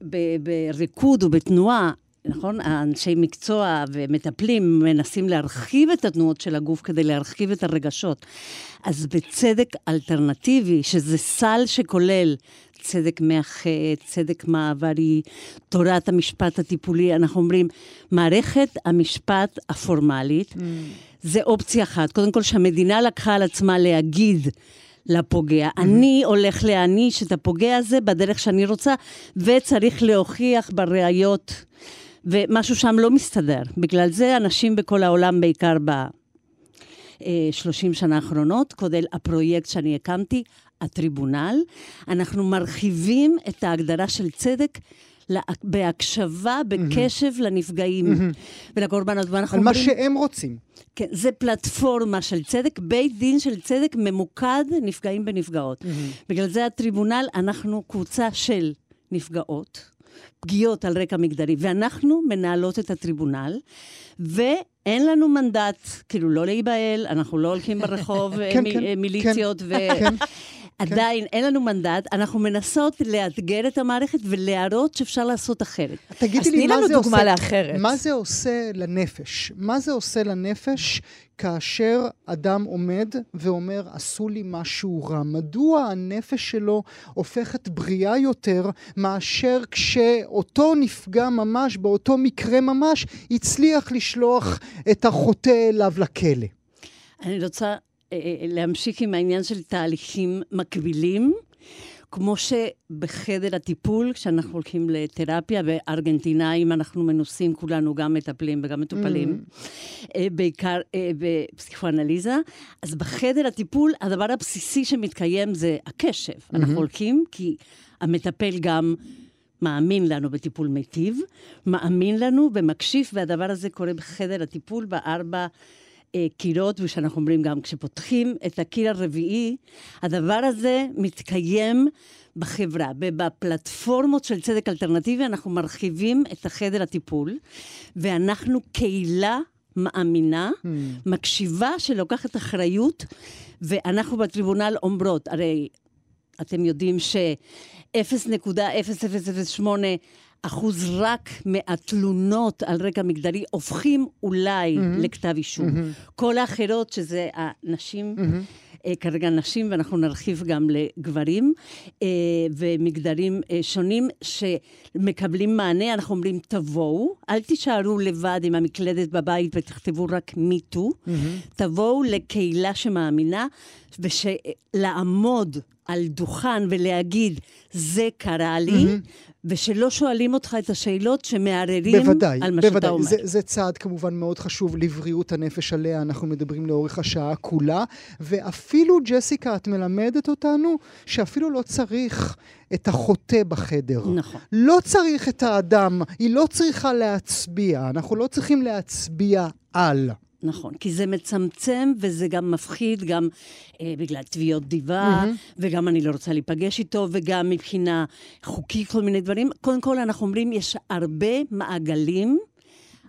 ובריקוד ובתנועה, נכון? האנשי מקצוע ומטפלים מנסים להרחיב את התנועות של הגוף כדי להרחיב את הרגשות. אז בצדק אלטרנטיבי, שזה סל שכולל צדק מאחה, צדק מעברי, תורת המשפט הטיפולי, אנחנו אומרים, מערכת המשפט הפורמלית, mm. זה אופציה אחת. קודם כל, שהמדינה לקחה על עצמה להגיד לפוגע. Mm-hmm. אני הולך להעניש את הפוגע הזה בדרך שאני רוצה, וצריך להוכיח בראיות, ומשהו שם לא מסתדר. בגלל זה אנשים בכל העולם, בעיקר ב... 30 שנה האחרונות, כולל הפרויקט שאני הקמתי, הטריבונל. אנחנו מרחיבים את ההגדרה של צדק בהקשבה, בקשב mm-hmm. לנפגעים mm-hmm. ולקורבנות. על. מה שהם רוצים. כן, זה פלטפורמה של צדק, בית דין של צדק ממוקד נפגעים בנפגעות. Mm-hmm. בגלל זה הטריבונל, אנחנו קבוצה של נפגעות, פגיעות על רקע מגדרי, ואנחנו מנהלות את הטריבונל, ואין לנו מנדט, כאילו, לא להיבהל, אנחנו לא הולכים ברחוב [laughs] כן, כן, מיליציות, כן, ו... כן. עדיין אין לנו מנדט, אנחנו מנסות לאתגר את המערכת ולהראות שאפשר לעשות אחרת. תגידי אז לי, תני מה לנו זה דוגמה עושה... לאחרת. מה זה עושה לנפש? מה זה עושה לנפש כאשר אדם עומד ואומר, עשו לי משהו רע? מדוע הנפש שלו הופכת בריאה יותר מאשר כשאותו נפגע ממש, באותו מקרה ממש, הצליח לשלוח את החוטא אליו לכלא? אני רוצה להמשיך עם העניין של תהליכים מקבילים. כמו שבחדר הטיפול, כשאנחנו הולכים לתרפיה, וארגנטינאים אנחנו מנוסים כולנו, גם מטפלים וגם מטופלים, mm. בעיקר אה, בפסיכואנליזה, אז בחדר הטיפול, הדבר הבסיסי שמתקיים זה הקשב. Mm-hmm. אנחנו הולכים כי המטפל גם... מאמין לנו בטיפול מיטיב, מאמין לנו ומקשיב, והדבר הזה קורה בחדר הטיפול בארבע אה, קירות, ושאנחנו אומרים גם כשפותחים את הקיר הרביעי, הדבר הזה מתקיים בחברה. ובפלטפורמות של צדק אלטרנטיבי אנחנו מרחיבים את החדר הטיפול, ואנחנו קהילה מאמינה, hmm. מקשיבה, שלוקחת אחריות, ואנחנו בטריבונל אומרות, הרי אתם יודעים ש-0.0008 אחוז רק מהתלונות על רקע מגדרי הופכים אולי mm-hmm. לכתב אישום. Mm-hmm. כל האחרות, שזה הנשים, mm-hmm. אה, כרגע נשים, ואנחנו נרחיב גם לגברים, אה, ומגדרים אה, שונים שמקבלים מענה, אנחנו אומרים, תבואו, אל תישארו לבד עם המקלדת בבית ותכתבו רק מיטו, mm-hmm. תבואו לקהילה שמאמינה, ושלעמוד על דוכן ולהגיד, זה קרה לי, mm-hmm. ושלא שואלים אותך את השאלות שמערערים בוודאי, על מה בוודאי. שאתה אומר. זה, זה צעד כמובן מאוד חשוב לבריאות הנפש עליה, אנחנו מדברים לאורך השעה כולה, ואפילו, ג'סיקה, את מלמדת אותנו שאפילו לא צריך את החוטא בחדר. נכון. לא צריך את האדם, היא לא צריכה להצביע, אנחנו לא צריכים להצביע על. נכון, כי זה מצמצם וזה גם מפחיד, גם אה, בגלל תביעות דיבה, mm-hmm. וגם אני לא רוצה להיפגש איתו, וגם מבחינה חוקית, כל מיני דברים. קודם כל, אנחנו אומרים, יש הרבה מעגלים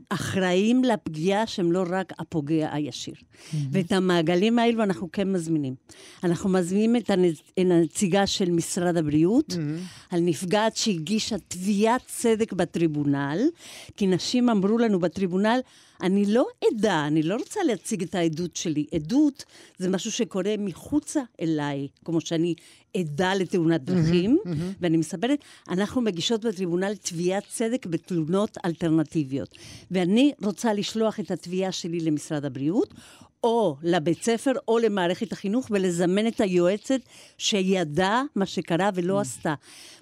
אחראים לפגיעה שהם לא רק הפוגע הישיר. Mm-hmm. ואת המעגלים האלו אנחנו כן מזמינים. אנחנו מזמינים את הנציגה של משרד הבריאות, mm-hmm. על נפגעת שהגישה תביעת צדק בטריבונל, כי נשים אמרו לנו בטריבונל, אני לא עדה, אני לא רוצה להציג את העדות שלי. עדות זה משהו שקורה מחוצה אליי, כמו שאני עדה לתאונת דרכים, mm-hmm, mm-hmm. ואני מספרת, אנחנו מגישות בטריבונל תביעת צדק בתלונות אלטרנטיביות. ואני רוצה לשלוח את התביעה שלי למשרד הבריאות, או לבית ספר או למערכת החינוך ולזמן את היועצת שידעה מה שקרה ולא mm. עשתה.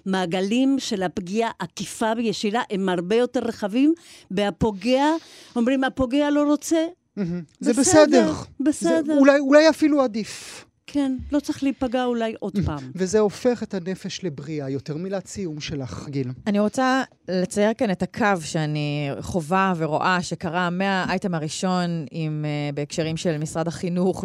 מעגלים של הפגיעה עקיפה וישירה הם הרבה יותר רחבים, והפוגע, אומרים, הפוגע לא רוצה. זה בסדר. בסדר. זה אולי, אולי אפילו עדיף. כן, לא צריך להיפגע אולי עוד [laughs] פעם. וזה הופך את הנפש לבריאה. יותר מילת סיום שלך, גיל. אני רוצה לצייר כאן את הקו שאני חווה ורואה שקרה מהאייטם הראשון עם, uh, בהקשרים של משרד החינוך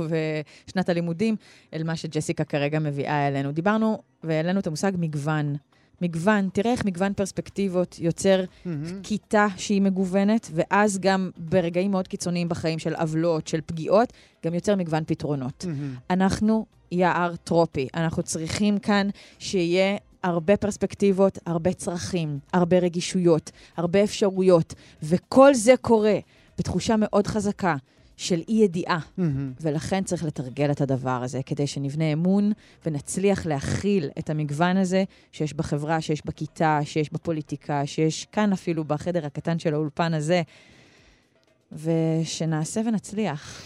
ושנת הלימודים, אל מה שג'סיקה כרגע מביאה אלינו. דיברנו והעלינו את המושג מגוון. מגוון, תראה איך מגוון פרספקטיבות יוצר mm-hmm. כיתה שהיא מגוונת, ואז גם ברגעים מאוד קיצוניים בחיים של עוולות, של פגיעות, גם יוצר מגוון פתרונות. Mm-hmm. אנחנו יער טרופי. אנחנו צריכים כאן שיהיה הרבה פרספקטיבות, הרבה צרכים, הרבה רגישויות, הרבה אפשרויות, וכל זה קורה בתחושה מאוד חזקה של אי-ידיעה. Mm-hmm. ולכן צריך לתרגל את הדבר הזה, כדי שנבנה אמון ונצליח להכיל את המגוון הזה שיש בחברה, שיש בכיתה, שיש בפוליטיקה, שיש כאן אפילו בחדר הקטן של האולפן הזה, ושנעשה ונצליח.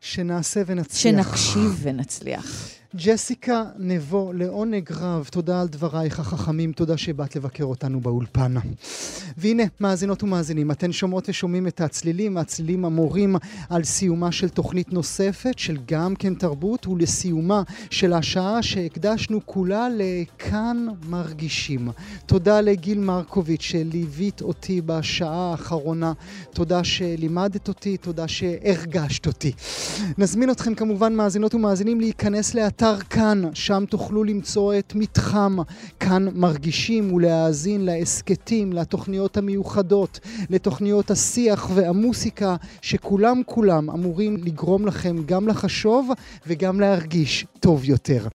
שנעשה ונצליח. שנקשיב ונצליח. ג'סיקה נבו, לעונג רב, תודה על דברייך החכמים, תודה שבאת לבקר אותנו באולפן. והנה, מאזינות ומאזינים, אתן שומעות ושומעים את הצלילים, הצלילים המורים על סיומה של תוכנית נוספת, של גם כן תרבות, ולסיומה של השעה שהקדשנו כולה לכאן מרגישים. תודה לגיל מרקוביץ' שליווית אותי בשעה האחרונה, תודה שלימדת אותי, תודה שהרגשת אותי. נזמין אתכם כמובן, מאזינות ומאזינים, להיכנס לאתר באתר כאן, שם תוכלו למצוא את מתחם כאן מרגישים ולהאזין להסכתים, לתוכניות המיוחדות, לתוכניות השיח והמוסיקה, שכולם כולם אמורים לגרום לכם גם לחשוב וגם להרגיש טוב יותר.